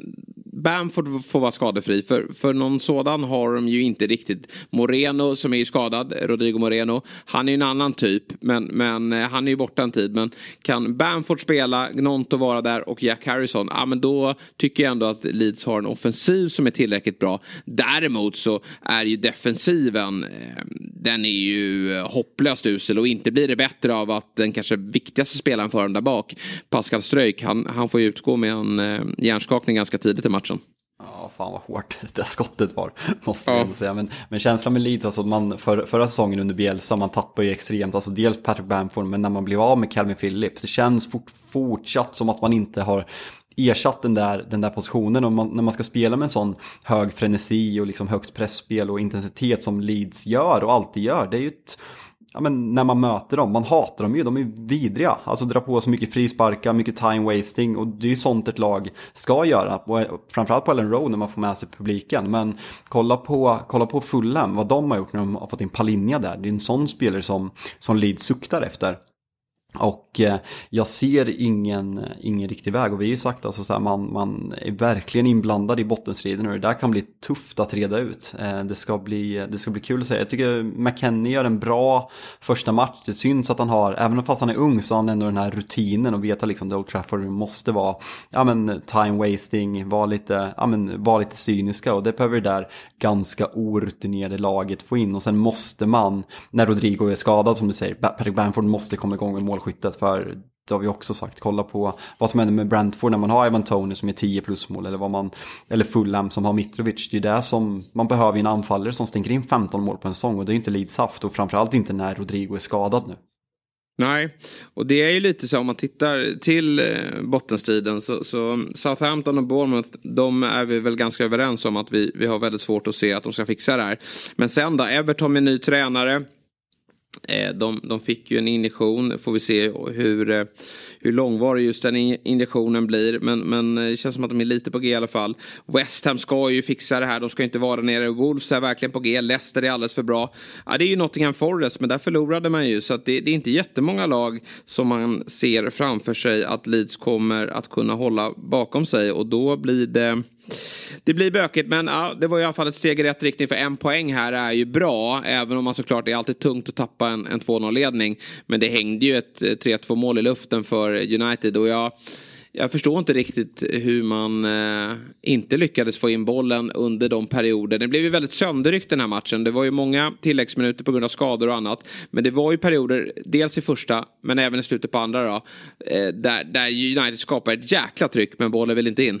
Bamford får vara skadefri. För, för någon sådan har de ju inte riktigt. Moreno som är ju skadad, Rodrigo Moreno. Han är ju en annan typ. Men, men eh, han är ju borta en tid. Men kan Bamford spela, Gnonto vara där och Jack Harrison. Ja men då tycker jag ändå att Leeds har en offensiv som är tillräckligt bra. Däremot så är ju defensiven. Eh, den är ju eh, hopplöst usel. Och inte blir det bättre av att den kanske viktigaste spelaren för dem där bak. Pascal Ströjk. Han, han får ju utgå med en hjärnskakning ganska tidigt i matchen. Ja, fan vad hårt det skottet var, måste ja. jag säga. Men, men känslan med Leeds, alltså man, för, förra säsongen under Bielsa, man tappar ju extremt, alltså dels Patrick Bamford, men när man blev av med Calvin Phillips, det känns fort, fortsatt som att man inte har ersatt den där, den där positionen och man, när man ska spela med en sån hög frenesi och liksom högt pressspel och intensitet som Leeds gör och alltid gör, det är ju ett ja, men när man möter dem, man hatar dem ju, de är vidriga. Alltså dra på så mycket frisparkar, mycket time wasting och det är ju sånt ett lag ska göra. Eh, framförallt på Ellen Road när man får med sig publiken. Men kolla på, kolla på Fulham, vad de har gjort när de har fått in Palinja där. Det är en sån spelare som, som Leeds suktar efter. Och Eh, jag ser ingen, ingen riktig väg och vi har ju sagt alltså så här, man, man är verkligen inblandad i bottenstriden och det där kan bli tufft att reda ut. Eh, det, ska bli, det ska bli kul att se. Jag tycker McKennie gör en bra första match. Det syns att han har, även fast han är ung så har han ändå den här rutinen och vet att liksom Old Trafford måste vara ja, men, time wasting, vara lite, ja, men, vara lite cyniska och det behöver det där ganska orutinerade laget få in och sen måste man, när Rodrigo är skadad som du säger, Patrick Bamford måste komma igång med målskyttet. För det har vi också sagt, kolla på vad som händer med Brentford när man har Evan Tony som är 10 plus mål eller vad man eller Fulham som har Mitrovic. Det är det som man behöver i en anfallare som stänker in 15 mål på en säsong och det är inte Leeds haft och framförallt inte när Rodrigo är skadad nu. Nej, och det är ju lite så om man tittar till eh, bottenstriden så, så Southampton och Bournemouth de är vi väl ganska överens om att vi, vi har väldigt svårt att se att de ska fixa det här. Men sen då, Everton med ny tränare. Eh, de, de fick ju en injektion, får vi se hur, eh, hur långvarig just den injektionen blir. Men, men eh, det känns som att de är lite på G i alla fall. West Ham ska ju fixa det här, de ska inte vara nere. Wolves är verkligen på G, Leicester är alldeles för bra. Ja, det är ju Nottingham Forest, men där förlorade man ju. Så att det, det är inte jättemånga lag som man ser framför sig att Leeds kommer att kunna hålla bakom sig. Och då blir det det blir bökigt men ja, det var i alla fall ett steg i rätt riktning för en poäng här är ju bra. Även om man såklart det är alltid tungt att tappa en, en 2-0 ledning. Men det hängde ju ett eh, 3-2 mål i luften för United och jag jag förstår inte riktigt hur man eh, inte lyckades få in bollen under de perioder. Den blev ju väldigt sönderryckt den här matchen. Det var ju många tilläggsminuter på grund av skador och annat. Men det var ju perioder, dels i första men även i slutet på andra då. Eh, där, där United skapar ett jäkla tryck men bollen vill inte in.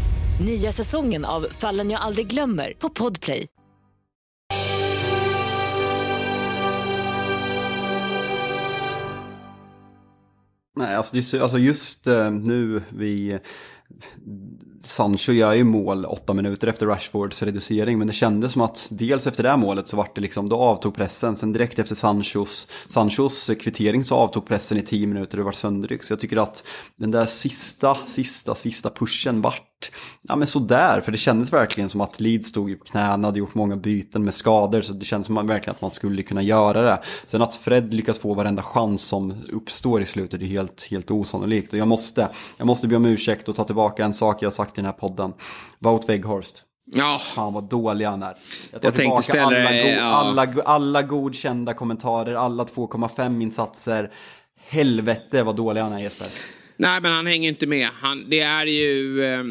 Nya säsongen av Fallen jag aldrig glömmer på Podplay. Nej, alltså, alltså just uh, nu vi... Sancho gör ju mål åtta minuter efter Rashfords reducering men det kändes som att dels efter det här målet så vart det liksom, då avtog pressen. Sen direkt efter Sanchos, Sanchos kvittering så avtog pressen i tio minuter och det var sönderdryck. Så jag tycker att den där sista, sista, sista pushen vart ja men sådär, för det kändes verkligen som att Leeds stod på knäna, hade gjort många byten med skador, så det kändes som att verkligen att man skulle kunna göra det. Sen att Fred lyckas få varenda chans som uppstår i slutet är helt, helt osannolikt. Och jag måste, jag måste be om ursäkt och ta tillbaka en sak jag sagt i den här podden. Wout Weghorst. Ja. Fan vad dålig han är. Jag tar jag tillbaka ställa, alla, go ja. alla, alla godkända kommentarer, alla 2,5 insatser. Helvete vad dålig han är Jesper. Nej, men han hänger inte med. Han, det är ju eh,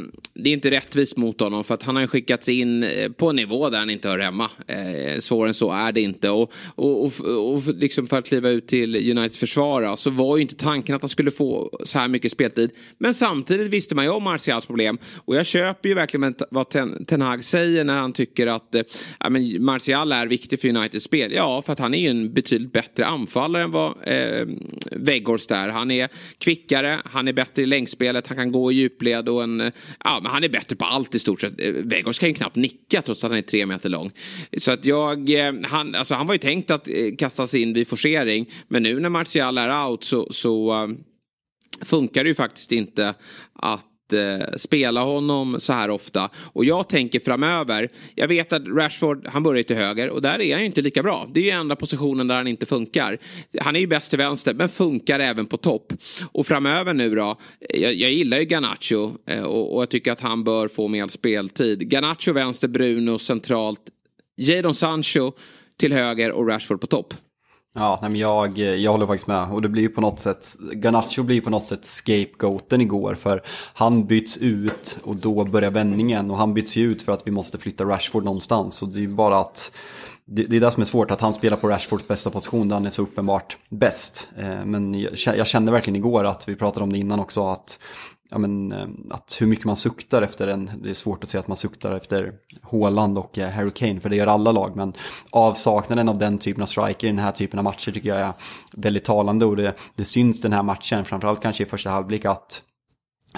det är inte rättvist mot honom för att han har skickats in eh, på en nivå där han inte hör hemma. Eh, svårare än så är det inte. Och, och, och, och liksom för att kliva ut till Uniteds försvar så var ju inte tanken att han skulle få så här mycket speltid. Men samtidigt visste man ju om Martials problem. Och jag köper ju verkligen vad Ten, Ten Hag säger när han tycker att eh, men Martial är viktig för Uniteds spel. Ja, för att han är ju en betydligt bättre anfallare än vad eh, Weghorst är. Han är kvickare, han är bättre i längdspelet, han kan gå i djupled och en... Eh, ja, men han är bättre på allt i stort sett. Eh, Weghorst kan ju knappt nicka trots att han är tre meter lång. Så att jag... Eh, han, alltså han var ju tänkt att eh, kastas in vid forcering. Men nu när Martial är out så, så funkar det ju faktiskt inte att eh, spela honom så här ofta. Och jag tänker framöver, jag vet att Rashford, han börjar till höger och där är han ju inte lika bra. Det är ju enda positionen där han inte funkar. Han är ju bäst till vänster men funkar även på topp. Och framöver nu då, jag, jag gillar ju Garnacho eh, och, och jag tycker att han bör få mer speltid. Garnacho vänster, Bruno centralt, Jadon Sancho till höger och Rashford på topp. Ja, nej, men jag, jag håller faktiskt med. Och det blir ju på något sätt, Ganacho blir på något sätt scapegoaten igår. För han byts ut och då börjar vändningen. Och han byts ju ut för att vi måste flytta Rashford någonstans. Och det är ju bara att, det, det är det som är svårt, att han spelar på Rashfords bästa position där han är så uppenbart bäst. Eh, men jag kände verkligen igår att, vi pratade om det innan också, att ja, men, eh, att hur mycket man suktar efter en, det är svårt att säga att man suktar efter Håland och eh, Harry Kane, för det gör alla lag, men avsaknaden av den typen av striker i den här typen av matcher tycker jag är väldigt talande och det, det syns den här matchen, framförallt kanske i första halvlek, att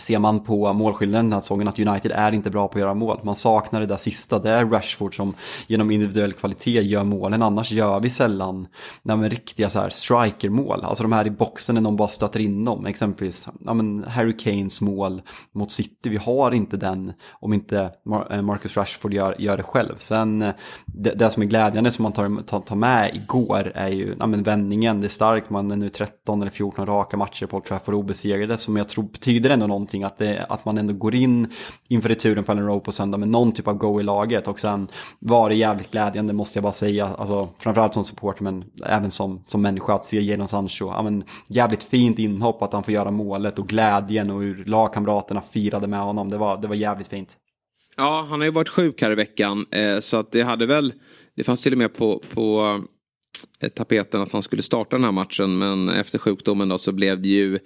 Ser man på målskillnaden den här säsongen att United är inte bra på att göra mål. Man saknar det där sista, det är Rashford som genom individuell kvalitet gör målen. Annars gör vi sällan nej, men, riktiga så här strikermål. Alltså de här i boxen när någon bara stöter in dem. Exempelvis ja, men, Harry Kanes mål mot City. Vi har inte den om inte eh, Marcus Rashford gör, gör det själv. Sen det, det som är glädjande som man tar, tar, tar med igår är ju ja, men, vändningen. Det är starkt, man är nu 13 eller 14 raka matcher på Old Trafford obesegrade som jag tror betyder ändå någon någonting. Att, det, att man ändå går in inför returen på Ellen Rowe på söndag med någon typ av go i laget. Och sen var det jävligt glädjande måste jag bara säga. Alltså, framförallt som supporter men även som, som människa att se Jadon Sancho. Ja, men, jävligt fint inhopp att han får göra målet och glädjen och hur lagkamraterna firade med honom. Det var, det var jävligt fint. Ja, han har ju varit sjuk här i veckan. Eh, så att det hade väl, det fanns till och med på, på eh, tapeten att han skulle starta den här matchen. Men efter sjukdomen då så blev det ju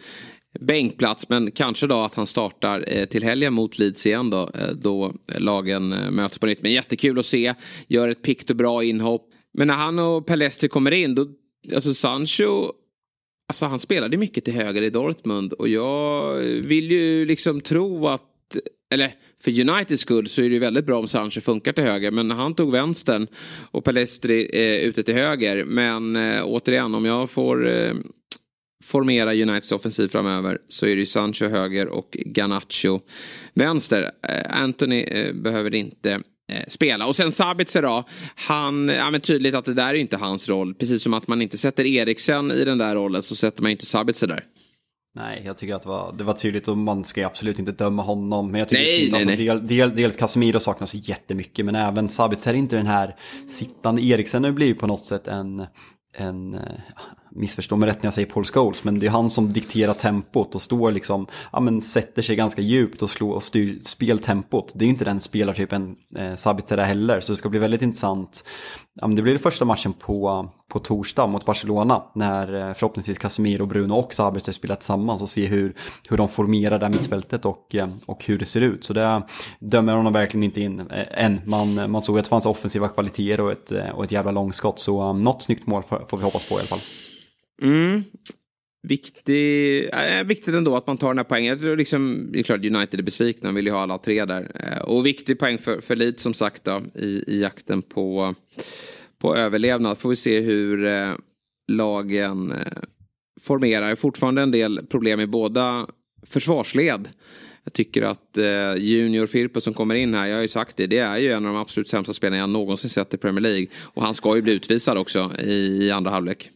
bänkplats. Men kanske då att han startar eh, till helgen mot Leeds igen då. Eh, då lagen eh, möts på nytt. Men jättekul att se. Gör ett pikt och bra inhopp. Men när han och Palestri kommer in då, alltså Sancho Alltså han spelade mycket till höger i Dortmund och jag vill ju liksom tro att eller för Uniteds skull så är det ju väldigt bra om Sancho funkar till höger. Men han tog vänstern och Palestri eh, ute till höger. Men eh, återigen om jag får eh, formera Uniteds offensiv framöver så är det ju Sancho höger och Ganacho vänster. Eh, Anthony eh, behöver inte eh, spela. Och sen Sabitzer då. Han, ja men tydligt att det där är inte hans roll. Precis som att man inte sätter Eriksen i den där rollen så sätter man inte Sabitzer där. Nej, jag tycker att det var, det var tydligt och man ska ju absolut inte döma honom. Men jag tycker nej, nej, alltså. Del, del, dels Casemiro saknas jättemycket, men även Sabitzer är inte den här sittande Eriksen. Nu blir ju på något sätt en, en missförstå mig rätt när jag säger Paul Scholes, men det är han som dikterar tempot och står liksom, ja men sätter sig ganska djupt och, slår, och styr speltempot. Det är ju inte den spelartypen eh, Sabitzer heller, så det ska bli väldigt intressant. Ja, men det blir det första matchen på, på torsdag mot Barcelona, när eh, förhoppningsvis Casemiro, Bruno och Sabitzer spelar tillsammans och ser hur, hur de formerar det här mittfältet och, eh, och hur det ser ut. Så det dömer honom verkligen inte in eh, än. Man, man såg att det fanns offensiva kvaliteter och ett, eh, och ett jävla långskott, så um, något snyggt mål får vi hoppas på i alla fall. Mm. Viktig, äh, viktigt ändå att man tar den här poängen. Det är, liksom, det är klart United är besvikna, De vill ju ha alla tre där. Eh, och viktig poäng för, för Leeds som sagt då, i, i jakten på, på överlevnad. Får vi se hur eh, lagen eh, formerar. Fortfarande en del problem i båda försvarsled. Jag tycker att eh, Junior Firpo som kommer in här, jag har ju sagt det, det är ju en av de absolut sämsta spelarna jag någonsin sett i Premier League. Och han ska ju bli utvisad också i, i andra halvlek.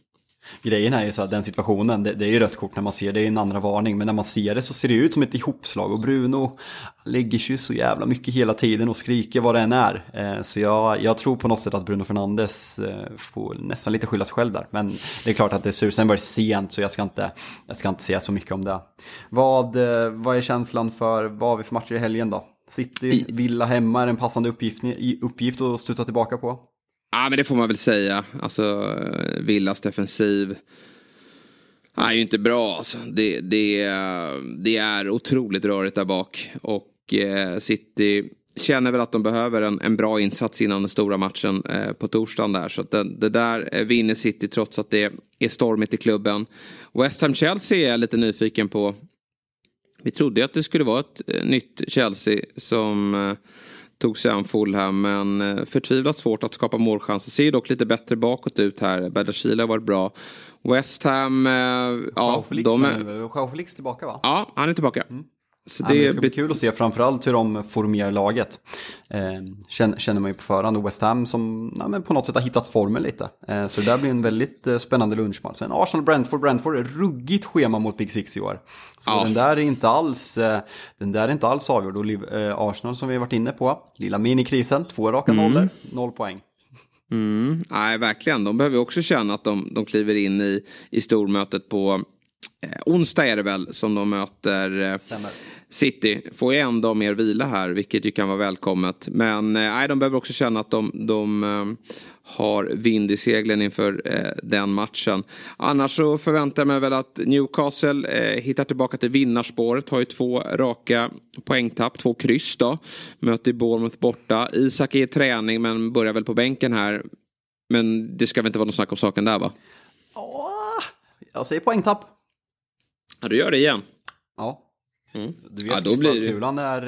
Grejen är ju så att den situationen, det, det, är ju rött kort när man ser det, är en andra varning, men när man ser det så ser det ut som ett ihopslag och Bruno lägger sig så jävla mycket hela tiden och skriker vad det än är. Eh, så jag, jag tror på något sätt att Bruno Fernandes eh, får nästan lite skylla sig själv där, men det är klart att det ser ut, sen var det sent så jag ska inte, jag ska inte säga så mycket om det. Vad, eh, vad är känslan för, vad har vi för matcher i helgen då? City, Villa hemma är en passande uppgift, uppgift att studsa tillbaka på. Ja men det får man väl säga. Alltså eh, Villas defensiv är ju inte bra. Alltså. Det, det, eh, det är otroligt rörigt där bak. Och eh, City känner väl att de behöver en, en bra insats innan den stora matchen eh, på torsdagen där. Så att det, det där eh, vinner City trots att det är stormigt i klubben. West Ham-Chelsea är jag lite nyfiken på. Vi trodde att det skulle vara ett nytt Chelsea som eh, tog sig an Fulham men eh, förtvivlat svårt att skapa målchanser. Ser dock lite bättre bakåt ut här. Berdashile har varit bra. West Ham, eh, ja. Felix, de är... Tillbaka va? Ja, han är tillbaka. Mm. Så det, ja, det ska bli kul att se framförallt hur de formerar laget. Eh, känner, man ju på förhand och West Ham som ja, men på något sätt har hittat formen lite. Eh, så det där blir en väldigt eh, spännande lunchmatch. Sen Arsenal-Brentford, Brentford är ruggigt schema mot Big Six i år. Så ja. den där är inte alls, eh, den där är inte alls avgjord. Och eh, Arsenal som vi har varit inne på, lilla minikrisen, två raka mm. nollor, noll poäng. Mm, nej, verkligen. De behöver också känna att de, de kliver in i, i stormötet på onsdag är det väl som de möter eh, City. Får ju en dag mer vila här vilket ju kan vara välkommet. Men eh, de behöver också känna att de, de eh, har vind i seglen inför eh, den matchen. Annars så förväntar jag mig väl att Newcastle eh, hittar tillbaka till vinnarspåret. Har ju två raka poängtapp, två kryss då. Möter Bournemouth borta. Isak är i träning men börjar väl på bänken här. Men det ska väl inte vara något snack om saken där va? Jag säger poängtapp. Ja, du gör det igen. Ja. Mm. Du vet ja, då blir kulan är,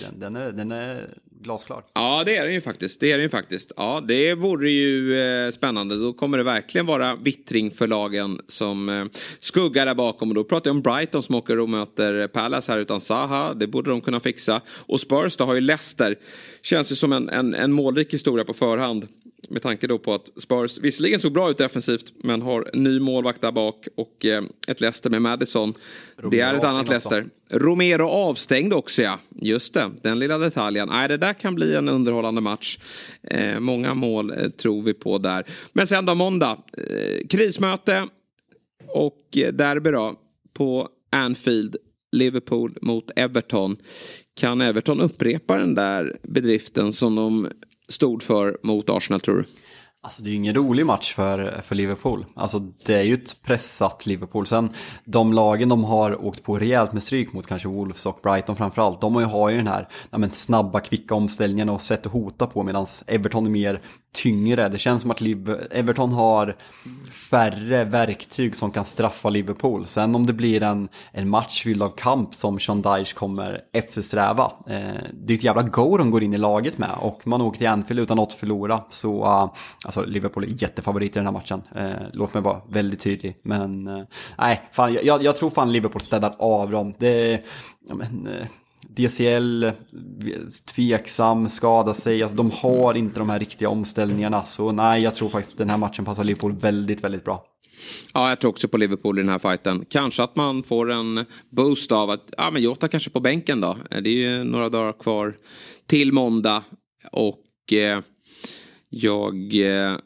den, den, är, den är glasklar. Ja, det är den ju faktiskt. Det är den ju faktiskt. Ja, det vore ju eh, spännande. Då kommer det verkligen vara vittring för lagen som eh, skuggar där bakom. Och då pratar jag om Brighton som åker och möter Palace här utan Saha. Det borde de kunna fixa. Och Spurs då har ju Leicester. Känns ju som en, en, en målrik historia på förhand. Med tanke då på att Spurs visserligen såg bra ut defensivt men har ny målvakt där bak och eh, ett Leicester med Madison. Romero det är ett annat Leicester. Romero avstängd också ja. Just det, den lilla detaljen. Nej, det där kan bli en underhållande match. Eh, många mål eh, tror vi på där. Men sen då måndag. Eh, krismöte och eh, derby då på Anfield. Liverpool mot Everton. Kan Everton upprepa den där bedriften som de stod för mot Arsenal tror du? Alltså det är ju ingen rolig match för, för Liverpool. Alltså det är ju ett pressat Liverpool. Sen de lagen de har åkt på rejält med stryk mot, kanske Wolves och Brighton framförallt, de har ju den här ja, men, snabba, kvicka omställningen och sätt att hota på medan Everton är mer tyngre. Det känns som att Liv Everton har färre verktyg som kan straffa Liverpool. Sen om det blir en, en match fylld av kamp som Sean Dyche kommer eftersträva. Eh, det är ett jävla go de går in i laget med och man åker till Anfield utan något att förlora. Så uh, alltså Liverpool är jättefavorit i den här matchen. Eh, låt mig vara väldigt tydlig. Men eh, nej, fan, jag, jag tror fan Liverpool städar av dem. Det, ja, men, eh, DCL, tveksam, skada sig, alltså de har inte de här riktiga omställningarna. Så nej, jag tror faktiskt att den här matchen passar Liverpool väldigt, väldigt bra. Ja, jag tror också på Liverpool i den här fighten. Kanske att man får en boost av att, ja men Jota kanske på bänken då. Eh, det är ju några dagar kvar till måndag. Och eh, jag... Eh,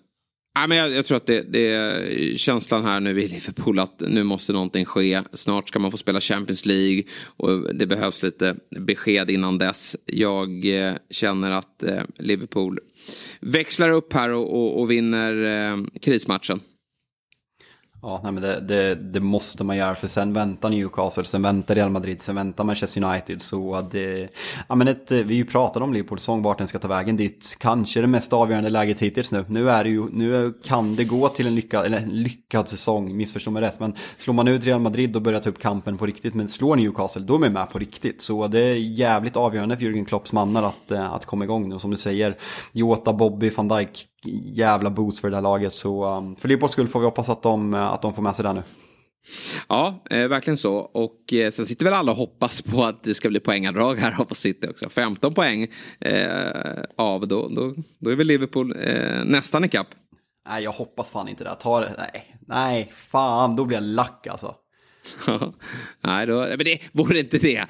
men jag, jag, tror att det, det, är känslan här nu i Liverpool att nu måste någonting ske. Snart ska man få spela Champions League och det behövs lite besked innan dess. Jag eh, känner att eh, Liverpool växlar upp här och, och, och vinner eh, krismatchen. Ja, nej, men det, det, det, måste man göra för sen väntar Newcastle, sen väntar Real Madrid, sen väntar Manchester United. Så det, ja, men ett, vi ju pratade om Liverpools säsong, vart den ska ta vägen dit. Kanske det mest avgörande läget hittills nu. Nu, är det ju, nu kan det gå till en lyckad, eller en lyckad säsong, missförstå mig rätt. Men slår man ut Real Madrid och börjar ta upp kampen på riktigt, men slår Newcastle, då är man med på riktigt. Så det är jävligt avgörande för Jürgen Klopps mannar att, eh, att komma igång nu. Som du säger, Jota, Bobby, van Dijk jävla boost för det där laget. Så um, för Liverpools skull får vi hoppas att de, att de får med sig det nu. Ja, eh, verkligen så. Och eh, sen sitter väl alla och hoppas på att det ska bli poängadrag här på City också. 15 poäng eh, av, då, då, då är väl Liverpool eh, nästan ikapp. Nej, jag hoppas fan inte det. Ta det. Nej, nej, fan, då blir jag lack alltså. Nej, då, men det vore inte det.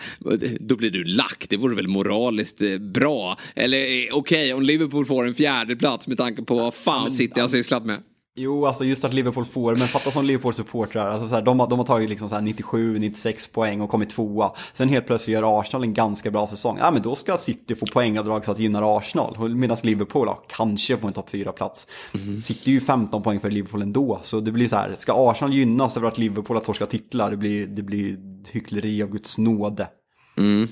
Då blir du lack. Det vore väl moraliskt eh, bra. Eller eh, okej, okay, om Liverpool får en fjärde plats med tanke på vad fan City har sysslat med. Jo, alltså just att Liverpool får, men fatta som Liverpool-supportrar, alltså så här, de, de har tagit liksom 97-96 poäng och kommit tvåa. Sen helt plötsligt gör Arsenal en ganska bra säsong. Ja, men då ska City få poängavdrag så att det gynnar Arsenal. Medan Liverpool ja, kanske får en topp 4-plats. Mm. City är ju 15 poäng för Liverpool ändå, så det blir så här, ska Arsenal gynnas över att Liverpool har torskat titlar, det blir, det blir hyckleri av Guds nåde. Mm.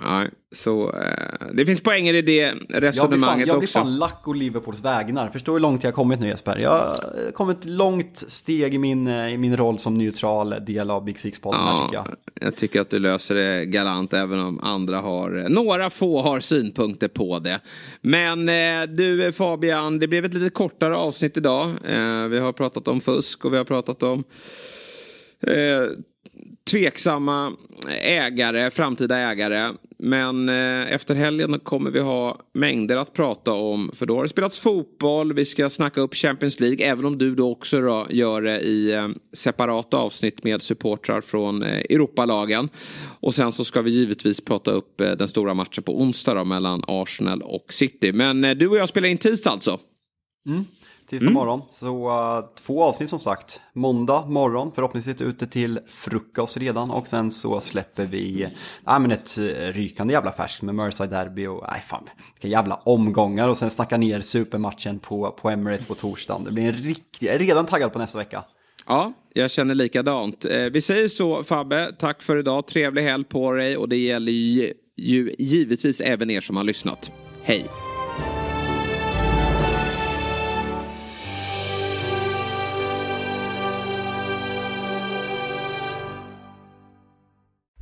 Ja, så eh, det finns poänger i det resonemanget jag blir fan, jag blir fan lack och Liverpools vägnar. Förstår hur långt jag har kommit nu Jesper. Jag har kommit långt steg i min, eh, i min roll som neutral del av Big Six-podden ja, tycker jag. Jag tycker att du löser det galant även om andra har, eh, några få har synpunkter på det. Men eh, du Fabian, det blev ett lite kortare avsnitt idag. Eh, vi har pratat om fusk och vi har pratat om eh, tveksamma ägare, framtida ägare. Men eh, efter helgen kommer vi ha mängder att prata om. För då har det spelats fotboll, vi ska snacka upp Champions League. Även om du då också då gör det i eh, separata avsnitt med supportrar från eh, Europalagen. Och sen så ska vi givetvis prata upp eh, den stora matchen på onsdag då, mellan Arsenal och City. Men eh, du och jag spelar in tisdag alltså. Mm tisdag mm. morgon. Så uh, två avsnitt som sagt. Måndag morgon, förhoppningsvis ute till frukost redan. Och sen så släpper vi äh, men ett uh, rykande jävla färskt med Merseyside Derby och nej fan, vilka jävla omgångar. Och sen snacka ner supermatchen på, på Emirates på torsdagen. Det blir en riktig, jag är redan taggad på nästa vecka. Ja, jag känner likadant. Eh, vi säger så Fabbe, tack för idag. Trevlig helg på dig och det gäller ju, ju givetvis även er som har lyssnat. Hej!